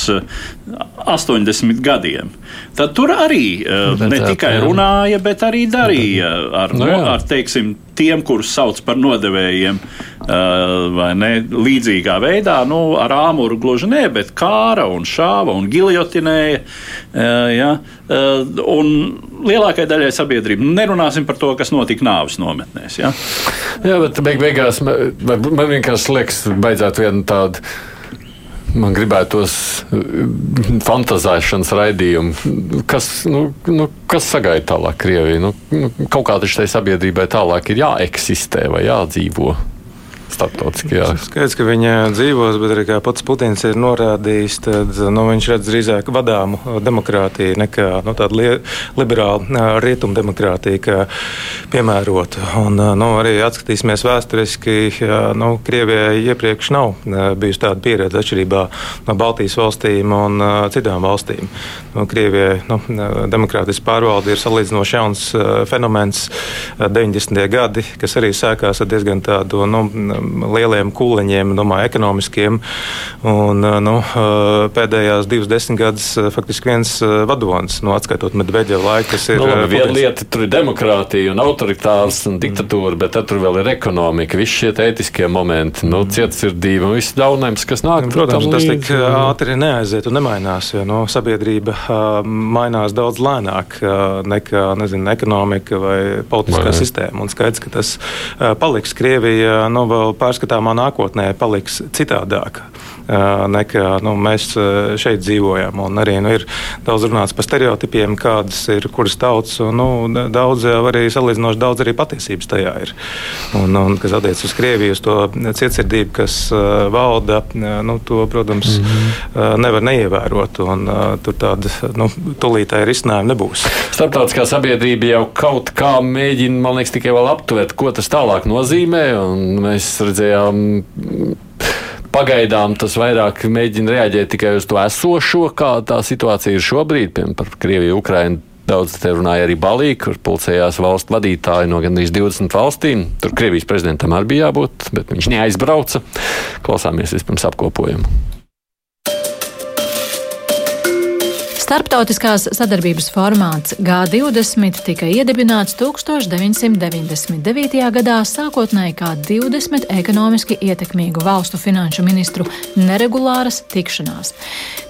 80 gadiem, tad tur arī Redzēt, ne tikai runāja, bet arī darīja ar, no, nu ar teiksim, tiem, kurus sauc par nodevējiem, vai ne līdzīgā veidā, nu, ar āmuru gluži ne, bet kāra un šāva un giljotinēja. Ja, un lielākajai daļai sabiedrība nerunāsim par to, kas notika nāves nometnēs. Ja? Jā, bet beig beigās man, man vienkārši liekas, beidzot vienu tādu man gribētos uh, fantāzēšanas raidījumu. Kas, nu, nu, kas sagaida tālāk Krieviju? Nu, nu, kaut kā taču tai sabiedrībai tālāk ir jāeksistē vai jādzīvo starptautiskajā. Skaidrs, ka viņa dzīvos, bet arī kā pats Putins ir norādījis, tad nu, viņš redz drīzāk vadāmu demokrātiju nekā nu, tādu li liberālu rietumu demokrātiju, kā piemērotu. Un, nu, arī atskatīsimies vēsturiski, nu, Krievijai iepriekš nav bijusi tāda pieredze atšķirībā no Baltijas valstīm un citām valstīm. Nu, Krievijai nu, demokrātiskā pārvalde ir salīdzinoši jauns fenomens 90. gadi, kas arī sākās ar diezgan tādu nu, lieliem kūleņiem, domāju, ekonomiskiem. Un, nu, pēdējās divas desmitgades faktiski viens vadonis, nu, atskaitot Medveģeva laiku, kas ir. Nu, labi, viena lieta tur ir demokrātija un autoritārs un diktatūra, bet tur vēl ir ekonomika, visi šie ētiskie momenti, nu, cietsirdība un viss ļaunums, kas nāk. Protams, tas tik ātri neaiziet un nemainās, jo no, sabiedrība uh, mainās daudz lēnāk uh, nekā nezinu, ekonomika vai politiskā vai. sistēma. Un skaidrs, ka tas uh, paliks Krievija. Nu, vēl pārskatāmā nākotnē paliks citādāka nekā nu, mēs šeit dzīvojam. Un arī nu, ir daudz runāts par stereotipiem, kādas ir kuras tautas. Un, nu, daudz arī salīdzinoši daudz arī patiesības tajā ir. Un, un kas attiecas uz Krieviju, uz to cietsirdību, kas valda, nu, to, protams, mm -hmm. nevar neievērot. Un, tur tāda nu, tūlītēja risinājuma nebūs. Starptautiskā sabiedrība jau kaut kā mēģina, man liekas, tikai vēl aptvert, ko tas tālāk nozīmē. Mēs redzējām Pagaidām tas vairāk mēģina reaģēt tikai uz to esošo, kā tā situācija ir šobrīd, piemēram, par Krieviju, Ukrainu. Daudz te runāja arī Balī, kur pulcējās valstu vadītāji no gandrīz 20 valstīm. Tur Krievijas prezidentam arī bija jābūt, bet viņš neaizbrauca. Klausāmies vispirms apkopojumu. Starptautiskās sadarbības formāts G20 tika iedibināts 1999. gadā sākotnēji kā 20 ekonomiski ietekmīgu valstu finanšu ministru neregulāras tikšanās.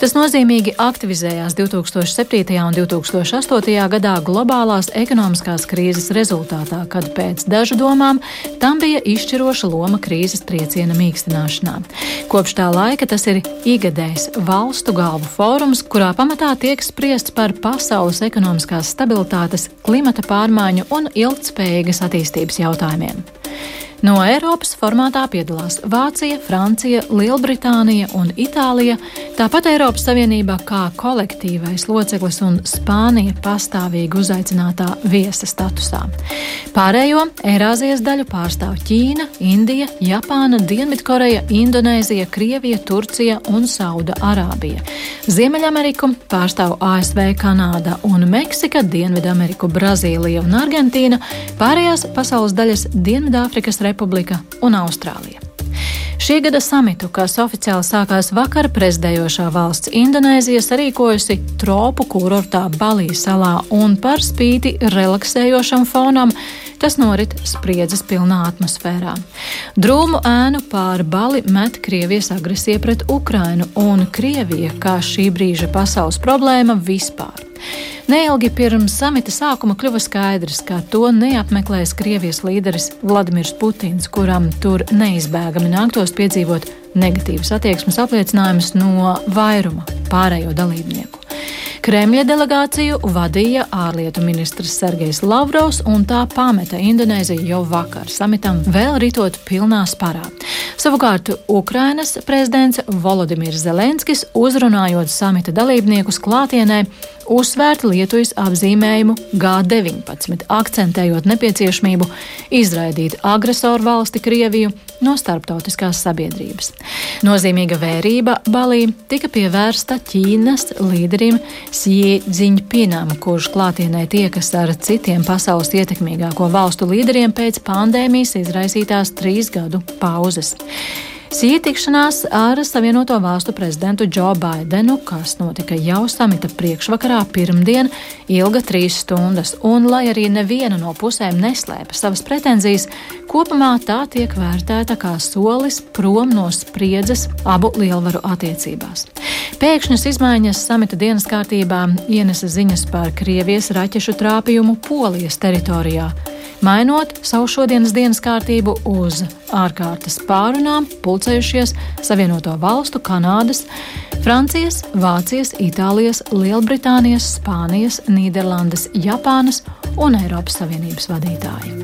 Tas nozīmīgi aktivizējās 2007. un 2008. gadā globālās ekonomiskās krīzes rezultātā, kad pēc dažu domām tam bija izšķiroša loma krīzes trieciena mīkstināšanā. Kopš tā laika tas ir igadējs valstu galvu fórums, kurā pamatā tiek spriests par pasaules ekonomiskās stabilitātes, klimata pārmaiņu un ilgtspējīgas attīstības jautājumiem. No Eiropas formātā piedalās Vācija, Francija, Lielbritānija un Itālija, tāpat Eiropas Savienība kā kolektīvais loceklis un Spānija pastāvīgi uzaicinātā viesa statusā. Pārējo Eirāzijas daļu pārstāv Ķīna, Indija, Japāna, Dienvidkoreja, Indonēzija, Krievija, Turcija un Sauda Arābija. Ziemeļameriku pārstāv ASV, Kanāda un Meksika, Dienvidameriku, Brazīlija un Argentīna, pārējās pasaules daļas Dienvidāfrikas Republika un Austrālija. Šī gada samitu, kas oficiāli sākās vakar, prezidējošā valsts Indonēzija sarīkojusi tropu kurortā Balī salā un par spīti relaksējošam fonam tas norit spriedzes pilnā atmosfērā. Drūmu ēnu pār Bali met Krievijas agresija pret Ukrainu un Krievija kā šī brīža pasaules problēma vispār. Neilgi pirms samita sākuma kļuva skaidrs, ka to neapmeklēs Krievijas līderis Vladimirs Putins, kuram tur neizbēgami nāktos piedzīvot negatīvas attieksmes apliecinājumus no vairuma pārējo dalībnieku. Kremļa delegāciju vadīja ārlietu ministrs Sergejs Lavrovs, un tā pameta Indonēziju jau vakar samitam, vēl ritot pilnā sparā. Savukārt Ukrainas prezidents Volodimirs Zelenskis, uzrunājot samita dalībniekus klātienē, uzsvērta Lietuvas apzīmējumu G19, akcentējot nepieciešamību izraidīt agresoru valsti Krieviju no starptautiskās sabiedrības. Nozīmīga vērība Balī tika pievērsta Ķīnas līderim Xi Jinpingam, kurš klātienē tiekas ar citiem pasaules ietekmīgāko valstu līderiem pēc pandēmijas izraisītās trīs gadu pauzes. Sī tikšanās ar Savienoto Valstu prezidentu Džo Baidenu, kas notika jau samita priekšvakarā pirmdien, ilga trīs stundas, un lai arī neviena no pusēm neslēpa savas pretenzijas, kopumā tā tiek vērtēta kā solis prom no spriedzes abu lielvaru attiecībās. Pēkšņas izmaiņas samita dienas kārtībā ienesa ziņas par Krievijas raķešu trāpījumu Polijas teritorijā mainot savu šodienas dienas kārtību uz ārkārtas pārunām, pulcējušies Savienoto Valstu, Kanādas, Francijas, Vācijas, Itālijas, Lielbritānijas, Spānijas, Nīderlandes, Japānas un Eiropas Savienības vadītāji.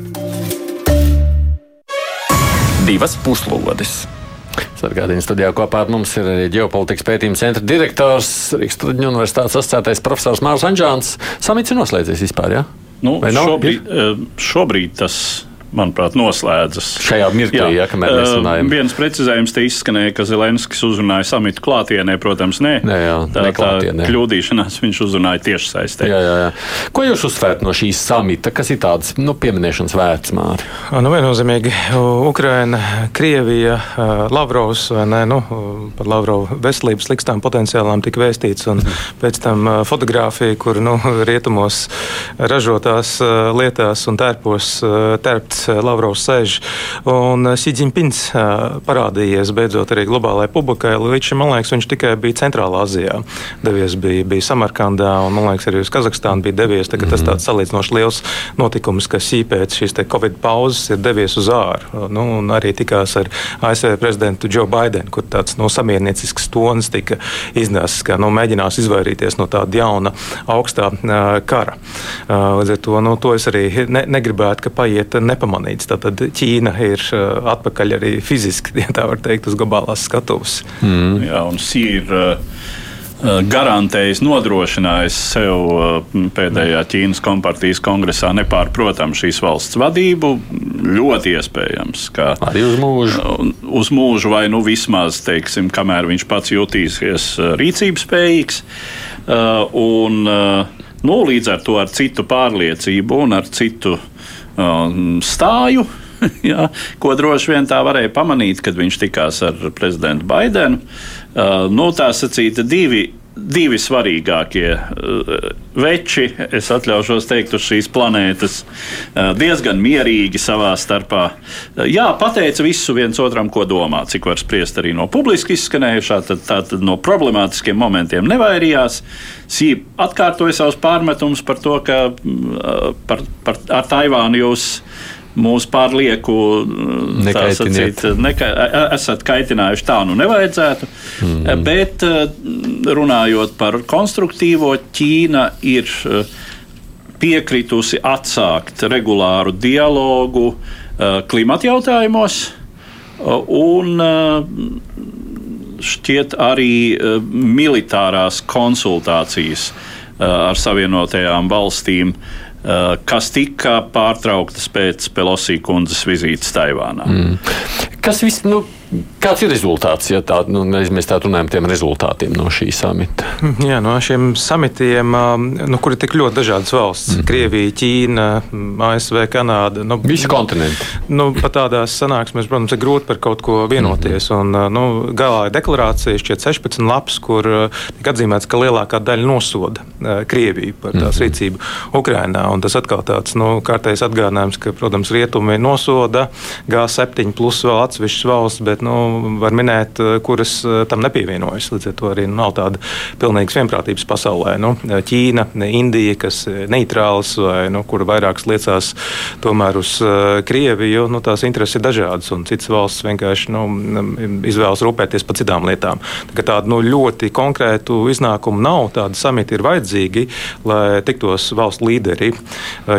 Divas puslodes. Sargādījuma studijā kopā ar mums ir arī ģeopolitikas pētījuma centra direktors Rīgas Studiju Universitātes asociētais profesors Mārs Anģāns. Samits ir noslēdzies vispār, jā? Ja? Nu, šobrīd, eh, šobrīd tas manuprāt, noslēdzas. Šajā mirklī, jā, ja, kamēr mēs runājam. Viens precizējums te izskanēja, ka Zelenskis uzrunāja samitu klātienē, protams, nē. nē jā, tā ir kļūdīšanās, viņš uzrunāja tieši saistē. Jā, jā, jā. Ko jūs uzsvērt no šīs samita, kas ir tāds nu, pieminēšanas vērts, Māri? Nu, viennozīmīgi Ukraina, Krievija, Lavrovs, vai ne, nu, par Lavrovu veselības slikstām potenciālām tika vēstīts, un pēc tam fotografija, kur, nu, rietumos ražotās lietās un tērpos tērpts Eh, Lavrovs sēž un Sīdziņpins eh, eh, parādījies beidzot arī globālajai publikai. Līdz šim, man liekas, viņš tikai bija Centrālā Azijā. Devies bija, bija Samarkandā un, man liekas, arī uz Kazahstānu bija devies. Tā, tas mhm. tāds salīdzinoši liels notikums, ka šī pēc šīs Covid pauzes ir devies uz āru. Nu, arī tikās ar ASV prezidentu Joe Bidenu, kur tāds no nu, samierniecisks tonis tika iznēsis, ka nu, mēģinās izvairīties no tāda jauna augstā uh, kara. Uh, līdz ar to, nu, to es arī ne, negribētu, ka paiet nepamanīt pamanīts. Tad Ķīna ir uh, atpakaļ arī fiziski, ja tā var teikt, uz globālās skatuves. Mm. Jā, un ir. Uh, uh, garantējis, nodrošinājis sev pēdējā Ķīnas kompartijas kongresā nepārprotam šīs valsts vadību. Ļoti iespējams, ka arī uz mūžu. Uz mūžu, vai nu vismaz, teiksim, kamēr viņš pats jutīsies rīcības spējīgs. Un, nu, līdz ar to ar citu pārliecību un ar citu stāju. Jā, ko droši vien tā varēja pamanīt, kad viņš tikās ar prezidentu Baidenu. Uh, nu, tā sacīta, divi, divi svarīgākie uh, veči, es atļaušos teikt, uz šīs planētas, uh, diezgan mierīgi savā starpā. Uh, jā, pateica visu viens otram, ko domā, cik var spriest arī no publiski izskanējušā, tad, tad no problemātiskiem momentiem nevairījās. Sī atkārtoja savus pārmetumus par to, ka uh, par, par, ar Taivānu jūs mūs pārlieku sacīt, neka, esat kaitinājuši. Tā nu nevajadzētu. Mm. Bet runājot par konstruktīvo, Ķīna ir piekritusi atsākt regulāru dialogu klimata jautājumos. Un šķiet arī militārās konsultācijas ar Savienotajām valstīm uh, kas tika pārtrauktas pēc Pelosī kundzes vizītes Taivānā. Mm. Kas viss, nu, Kāds ir rezultāts, ja tā, nu, mēs tā runājam par tiem rezultātiem no šī samita? Jā, no šiem samitiem, nu, kur ir tik ļoti dažādas valsts mm. - Krievija, Ķīna, ASV, Kanāda. Nu, Visi kontinenti. Nu, pat tādās sanāksmēs, protams, ir grūti par kaut ko vienoties. Mm. Un, nu, galā ir deklarācija, šķiet 16 lapas, kur tika atzīmēts, ka lielākā daļa nosoda Krieviju par tās mm. rīcību Ukrainā. Un tas atkal tāds nu, kārtējs atgādinājums, ka, protams, rietumi nosoda G7 plus vēl atsevišķas valsts, bet nu, var minēt, eh, kuras eh, tam nepievienojas. Līdz ar to arī nu, nav tāda pilnīgas vienprātības pasaulē. Nu, Ķīna, Indija, kas ir neitrāls vai nu, kur vairākas liecās tomēr uz Krieviju, nu, tās intereses ir dažādas, un citas valsts vienkārši nu, izvēlas rūpēties par citām lietām. Tā tādu nu, ļoti konkrētu iznākumu nav. Tādi samiti ir vajadzīgi, lai tiktos valstu līderi,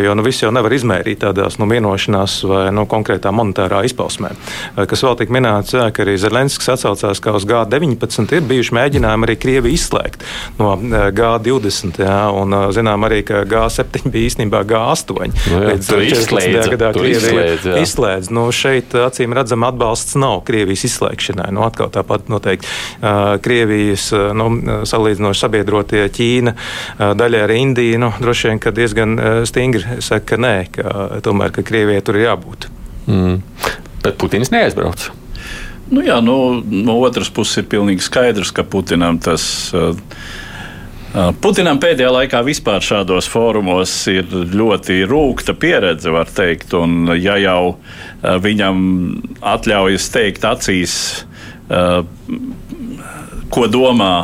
jo nu, viss jau nevar izmērīt tādās nu, vienošanās vai nu, konkrētā monetārā izpausmē. Kas vēl tika minēts, ka arī Zelenskis atsaucās, ka uz G19 ir bijuši mēģinājumi arī Krievi izslēgt no eh, G20. Jā, un eh, zinām arī, ka G7 bija īstenībā G8. Nu jā, Līdz 14. gadā Krievija izslēdz. izslēdz. Nu, šeit acīm redzam atbalsts nav Krievijas izslēgšanai. Nu, atkal tāpat noteikti uh, Krievijas nu, salīdzinoši sabiedrotie Ķīna, daļai arī Indija, nu, droši vien, ka diezgan stingri saka, ka nē, ka tomēr ka Krievijai tur ir jābūt. Mm. Bet Putins neaizbrauc. Nu, jā, nu, no otras puses ir pilnīgi skaidrs, ka Putinam tas. Uh, Putinam pēdējā laikā vispār šādos fórumos ir ļoti rūkta pieredze, var teikt. Un, ja jau viņam atļaujas teikt acīs, ko domā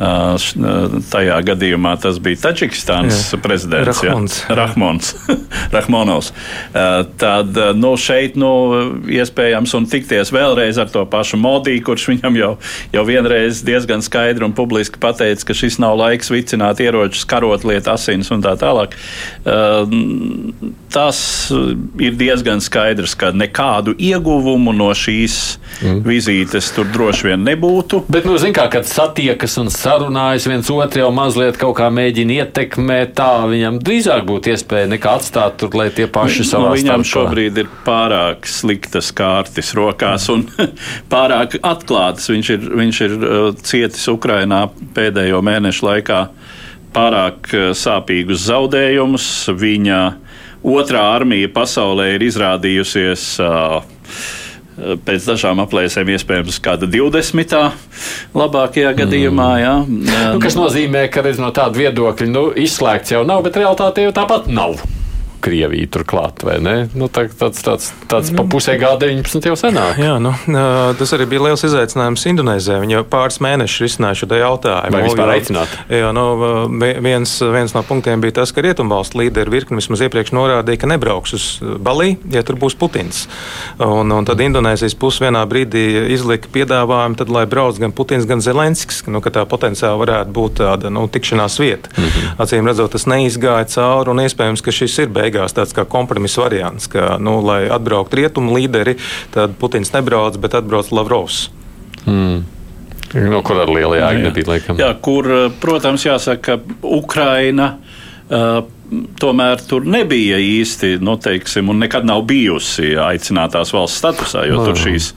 Tajā gadījumā tas bija Taģikistānas prezidents Rahmons. Jā, Rahmons, Rahmonovs. Tad nu, šeit nu, iespējams un tikties vēlreiz ar to pašu Modī, kurš viņam jau, jau vienreiz diezgan skaidri un publiski pateica, ka šis nav laiks vicināt ieročus, karot lietu asins un tā tālāk. Tas ir diezgan skaidrs, ka nekādu ieguvumu no šīs mm. vizītes tur droši vien nebūtu. Bet, nu, zin kā, kad satiekas un satiekas, sarunājas, viens otru jau mazliet kaut kā mēģina ietekmēt, tā viņam drīzāk būtu iespēja nekā atstāt tur, lai tie paši savā nu, Viņam starpā. šobrīd ir pārāk sliktas kārtas rokās un pārāk atklātas. Viņš ir, viņš ir uh, cietis Ukrainā pēdējo mēnešu laikā pārāk uh, sāpīgus zaudējumus. Viņa otrā armija pasaulē ir izrādījusies uh, pēc dažām aplēsēm iespējams kāda 20. labākajā gadījumā. Mm. Jā. Nu, kas nozīmē, ka no tāda viedokļa nu, izslēgts jau nav, bet realitāte jau tāpat nav. Krieviju turklāt, vai ne? Nu, tā, tāds tāds, tāds nu, pa pusē G19 jau senāk. Jā, nu, tas arī bija liels izaicinājums Indonēzijai. Viņi jau pāris mēnešus risināja šo jautājumu. Vai vispār aicināt? Jā, nu, viens, viens no punktiem bija tas, ka Rietumvalstu līderi virkni vismaz iepriekš norādīja, ka nebrauks uz Balī, ja tur būs Putins. Un, un tad Indonēzijas puse vienā brīdī izlika piedāvājumu, tad, lai brauc gan Putins, gan Zelenskis, nu, ka tā potenciāli varētu būt tāda nu, tikšanās vieta. Mm -hmm. Acīm redzot, tas neizgāja cauri un iespējams, ka šis ir beigts beigās tāds kā kompromisa variants, ka, nu, lai atbrauktu rietumu līderi, tad Putins nebrauc, bet atbrauc Lavrovs. Mm. No kur ar lielu jēgu nebija, laikam. Jā, kur, protams, jāsaka, ka Ukraina. Uh, tomēr tur nebija īsti, nu, teiksim, un nekad nav bijusi aicinātās valsts statusā, jo no. tur šīs,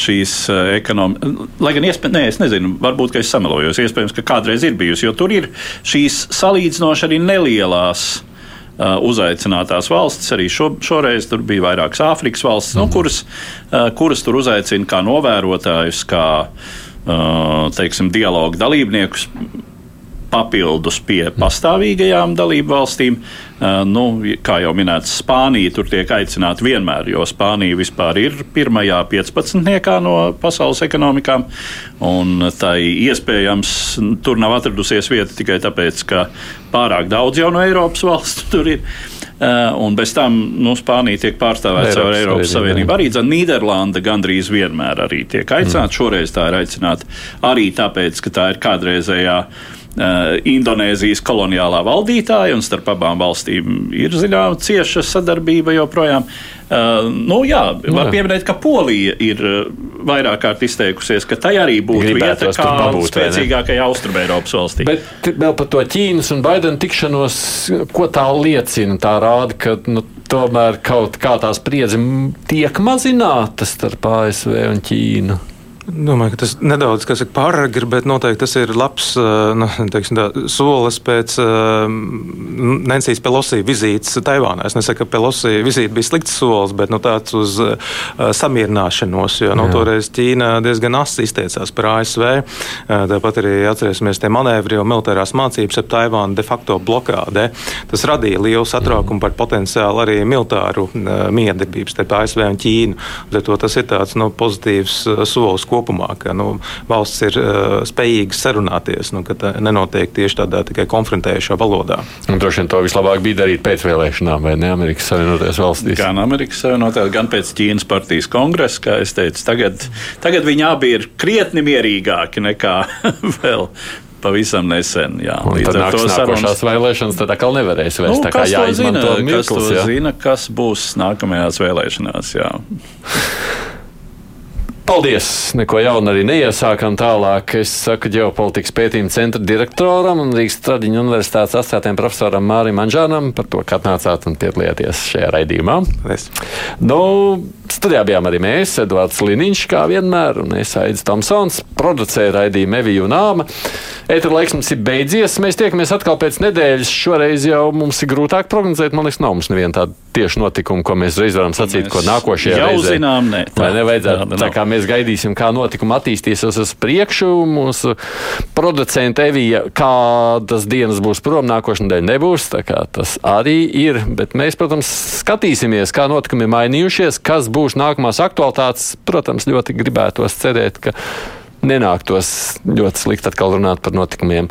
šīs ekonomikas, lai gan iespējams, ne, es nezinu, varbūt, ka es samelojos, iespējams, ka kādreiz ir bijusi, jo tur ir šīs salīdzinoši arī nelielās Uh, uzaicinātās valstis. Arī šo, šoreiz tur bija vairākas Āfrikas valstis, nu, mhm. kuras, uh, kuras tur uzaicina kā novērotājus, kā uh, teiksim, dialogu dalībniekus papildus pie pastāvīgajām dalību valstīm. Nu, kā jau minēts, Spānija tur tiek aicināta vienmēr, jo Spānija vispār ir pirmajā 15. no pasaules ekonomikām. Tai iespējams tur nav atradusies vieta tikai tāpēc, ka pārāk daudz jau no Eiropas valstu tur ir. Un bez tam nu, Spānija tiek pārstāvēta caur Eiropas Savienību. Arī Nīderlanda gandrīz vienmēr tiek aicināta. Mm. Šoreiz tā ir aicināta arī tāpēc, ka tā ir kādreizējā Uh, Indonēzijas koloniālā valdītāja, un starp abām valstīm ir zināma cieša sadarbība joprojām. Uh, nu, jā, var jā. pieminēt, ka Polija ir uh, vairāk kārt izteikusies, ka tai arī būtu vieta kā pabūt, spēcīgākai Austrumēropas valstī. Bet vēl par to Ķīnas un Baidena tikšanos, ko tā liecina? Tā rāda, ka nu, tomēr kaut kā tā spriedze tiek mazināta starp ASV un Ķīnu. Domāju, ka tas nedaudz saka, pāragri, bet noteikti tas ir labs nu, teiksim, tā, solis pēc uh, Nensijas Pelosi vizītes Taivānā. Es nesaku, ka Pelosi vizīte bija slikts solis, bet nu, tāds uz uh, samierināšanos, jo nu, toreiz Ķīna diezgan asi izteicās par ASV. Uh, tāpat arī atcerēsimies tie manevri un militārās mācības ap Taivānu de facto blokādē. Tas radīja lielu satraukumu par potenciālu arī militāru uh, miedarbību starp ASV un Ķīnu. Tas ir tāds nu, pozitīvs solis kopumā, ka nu, valsts ir uh, spējīgas sarunāties, nu, ka tā nenotiek tieši tādā tikai konfrontējušā valodā. Un droši vien to vislabāk bija darīt pēc vēlēšanām, vai ne Amerikas Savienotajās valstīs? Gan Amerikas Savienotajās, gan pēc Ķīnas partijas kongresa, kā es teicu. Tagad, tagad viņi abi ir krietni mierīgāki nekā vēl pavisam nesen. Jā, līdz ar to sarunas vēlēšanas tad atkal nevarēs vest. Nu, tā kā jāizmanto mirklis, kas to jā. zina, kas būs nākamajās vēlēšanās. Jā. Paldies! Neko jaunu arī neiesākam tālāk. Es saku ģeopolitikas pētījuma centra direktoram un Rīgas Tradiņu universitātes asociētiem profesoram Mārim Anžānam par to, ka atnācāt un piedalījāties šajā raidījumā. Es. Nu, studijā bijām arī mēs, Edvards Liniņš, kā vienmēr, un es Aidis Tomsons, producēja raidījumu Eviju un Āma. Etra laiks mums ir beidzies. Mēs tiekamies atkal pēc nedēļas. Šoreiz jau mums ir grūtāk prognozēt. Man liekas, nav mums neviena tāda tieši notikuma, ko mēs reiz varam sacīt, mēs ko nākošajā jau reizē. zinām. Ne, tā, Vai nevajadzētu, tā, tā kā mēs mēs gaidīsim, kā notikumi attīstīsies uz priekšu. Mūsu producenta Evija, kādas dienas būs prom, nākošais nedēļa nebūs. Tas arī ir. Bet mēs, protams, skatīsimies, kā notikumi ir mainījušies, kas būs nākamās aktualitātes. Protams, ļoti gribētos cerēt, ka nenāktos ļoti slikti atkal runāt par notikumiem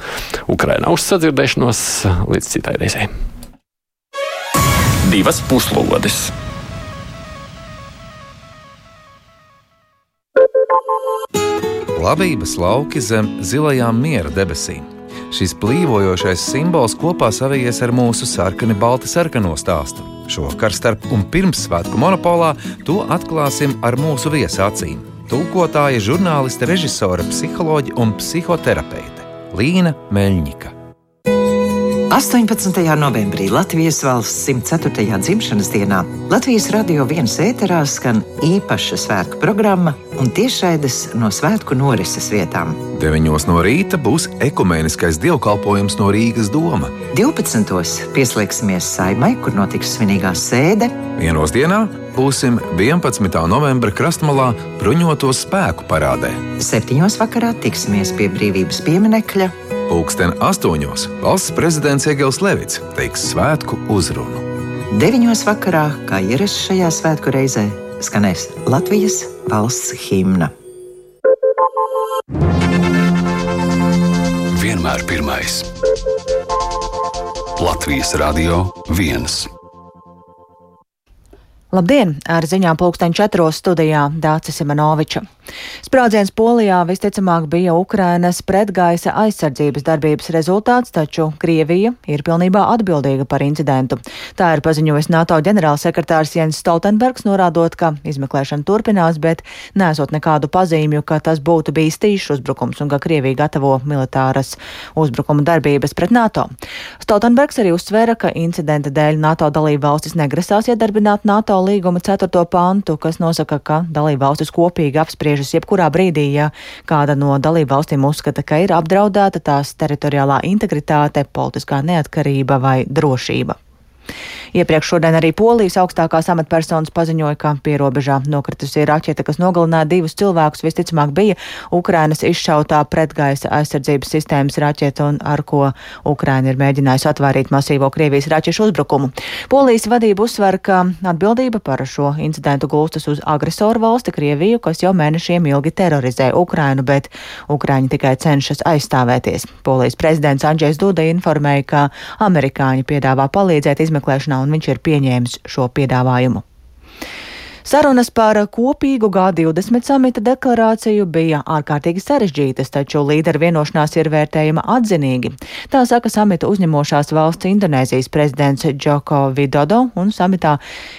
Ukrainā. Uz sadzirdēšanos līdz citai reizei. Divas puslodes! Labības lauki zem zilajām miera debesīm. Šis plīvojošais simbols kopā savijies ar mūsu sarkani balti sarkano stāstu. Šovakar starp un pirms svētku monopolā to atklāsim ar mūsu viesacīm. Tūkotāja, žurnāliste, režisore, psiholoģe un psihoterapeite Līna Meļņika. 18. novembrī Latvijas valsts 104. dzimšanas dienā Latvijas radio viens ēterā skan īpaša svētku programma un tiešraides no svētku norises vietām. 9. no rīta būs ekumēniskais dievkalpojums no Rīgas doma. 12. pieslēgsimies saimai, kur notiks svinīgā sēde. Vienos dienā būsim 11. novembra krastmalā bruņoto spēku parādē. 7. vakarā tiksimies pie brīvības pieminekļa Pūksteni astoņos valsts prezidents Egils Levits teiks svētku uzrunu. Deviņos vakarā, kā ierasts šajā svētku reizē, skanēs Latvijas valsts himna. Vienmēr pirmais. Latvijas radio viens. Labdien! Ar ziņām pulksteņa četros studijā Dācis Imanoviča. Sprādziens Polijā visticamāk bija Ukrainas pretgaisa aizsardzības darbības rezultāts, taču Krievija ir pilnībā atbildīga par incidentu. Tā ir paziņojis NATO ģenerālsekretārs Jens Stoltenbergs, norādot, ka izmeklēšana turpinās, bet nesot nekādu pazīmju, ka tas būtu bijis tīšs uzbrukums un ka Krievija gatavo militāras uzbrukuma darbības pret NATO. Stoltenbergs arī uzsvēra, ka incidenta dēļ NATO dalība valstis negrasās iedarbināt NATO līguma 4. pantu, kas nosaka, ka dalība valstis kopīgi apspriež apspriežas jebkurā brīdī, ja kāda no dalību valstīm uzskata, ka ir apdraudēta tās teritoriālā integritāte, politiskā neatkarība vai drošība. Iepriekš šodien arī Polijas augstākās amatpersonas paziņoja, ka pierobežā nokritusi raķete, kas nogalināja divus cilvēkus, visticamāk bija Ukrainas izšautā pretgaisa aizsardzības sistēmas raķete, un ar ko Ukraina ir mēģinājusi atvairīt masīvo Krievijas raķešu uzbrukumu. Polijas vadība uzsver, ka atbildība par šo incidentu gulstas uz agresoru valsti Krieviju, kas jau mēnešiem ilgi terorizē Ukrainu, bet Ukraiņi tikai cenšas aizstāvēties. Polijas prezidents Andrzejs Duda informēja, ka amerikāņi piedāvā palīdzēt izmeklēšanā un viņš ir pieņēmis šo piedāvājumu. Sarunas par kopīgu G20 samita deklarāciju bija ārkārtīgi sarežģītas, taču līderu vienošanās ir vērtējama atzinīgi. Tā saka samita uzņemošās valsts Indonēzijas prezidents Džoko Vidodo, un samitā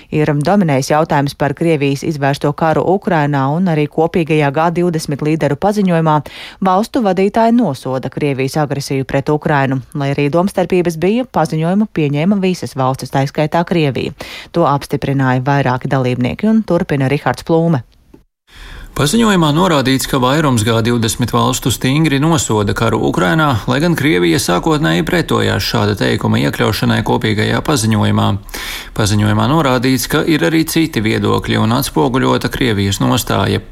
ir dominējis jautājums par Krievijas izvērsto karu Ukrainā un arī kopīgajā G20 līderu paziņojumā valstu vadītāji nosoda Krievijas agresiju pret Ukrainu. Lai arī domstarpības bija, paziņojumu pieņēma visas valstis, tā skaitā Krievija. To apstiprināja vairāki dalībnieki un turpina Rihards Plūme. Paziņojumā norādīts, ka vairums G20 valstu stingri nosoda karu Ukrainā, lai gan Krievija sākotnēji pretojās šāda teikuma iekļaušanai kopīgajā paziņojumā. Paziņojumā norādīts, ka ir arī citi viedokļi un atspoguļota Krievijas nostāja.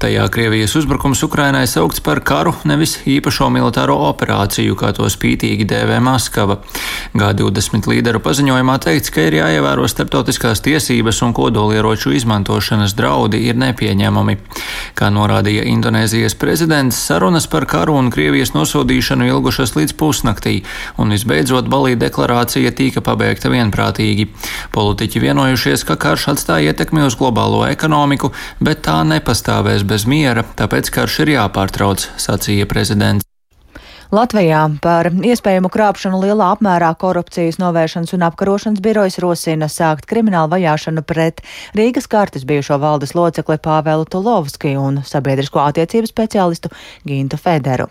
Tajā Krievijas uzbrukums Ukrainai saukts par karu, nevis īpašo militāro operāciju, kā to spītīgi dēvē Maskava. G20 līderu paziņojumā teikts, ka ir jāievēro starptautiskās tiesības un kodolieroču izmantošanas draudi ir nepieņemami. Kā norādīja Indonēzijas prezidents, sarunas par karu un Krievijas nosodīšanu ilgušas līdz pusnaktī, un visbeidzot Balī deklarācija tika pabeigta vienprātīgi. Politiķi vienojušies, ka karš atstāja ietekmi uz globālo ekonomiku, bet tā nepastāvēs bez miera, tāpēc karš ir jāpārtrauc, sacīja prezidents. Latvijā par iespējamu krāpšanu lielā apmērā korupcijas novēršanas un apkarošanas birojas rosina sākt kriminālu vajāšanu pret Rīgas kartes bijušo valdes locekli Pāvelu Tulovski un sabiedrisko attiecību speciālistu Gintu Federu.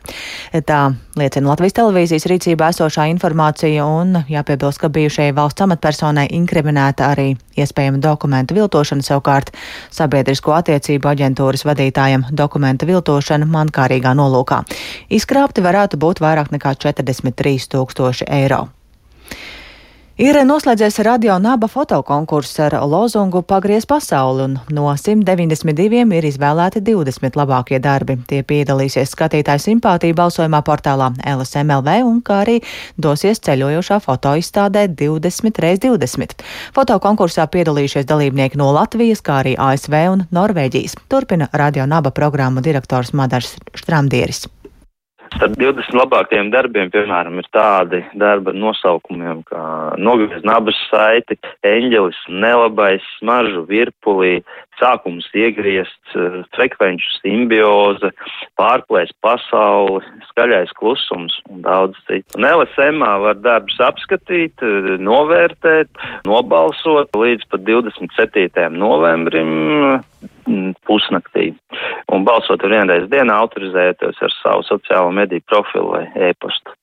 Tā liecina Latvijas televīzijas rīcībā esošā informācija un jāpiebilst, ka bijušajai valsts amatpersonai inkriminēta arī iespējama dokumentu viltošana, savukārt sabiedrisko attiecību aģentūras vadītājam dokumentu viltošana mankārīgā nolūkā. Izkrāpti varētu būt vairāk nekā 43 tūkstoši eiro. Ir noslēdzies radio naba fotokonkurss ar lozungu Pagriez pasauli, un no 192 ir izvēlēti 20 labākie darbi. Tie piedalīsies skatītāju simpātiju balsojumā portālā LSMLV un kā arī dosies ceļojošā fotoizstādē 20 x 20. Fotokonkursā piedalījušies dalībnieki no Latvijas, kā arī ASV un Norvēģijas. Turpina radio naba programmu direktors Madars Štramdieris. Starp 20 labākajiem darbiem, piemēram, ir tādi darba nosaukumiem kā Nogriez nabas saiti, Eņģelis, Nelabais, Smaržu virpulī, Sākums iegriests, frekvenču simbioze, Pārplēs pasauli, Skaļais klusums un daudz citu. Un LSMā var darbus apskatīt, novērtēt, nobalsot līdz pat 27. novembrim pusnaktī. Un balsot vienreiz dienā autorizējoties ar savu sociālo mediju profilu vai e-pastu.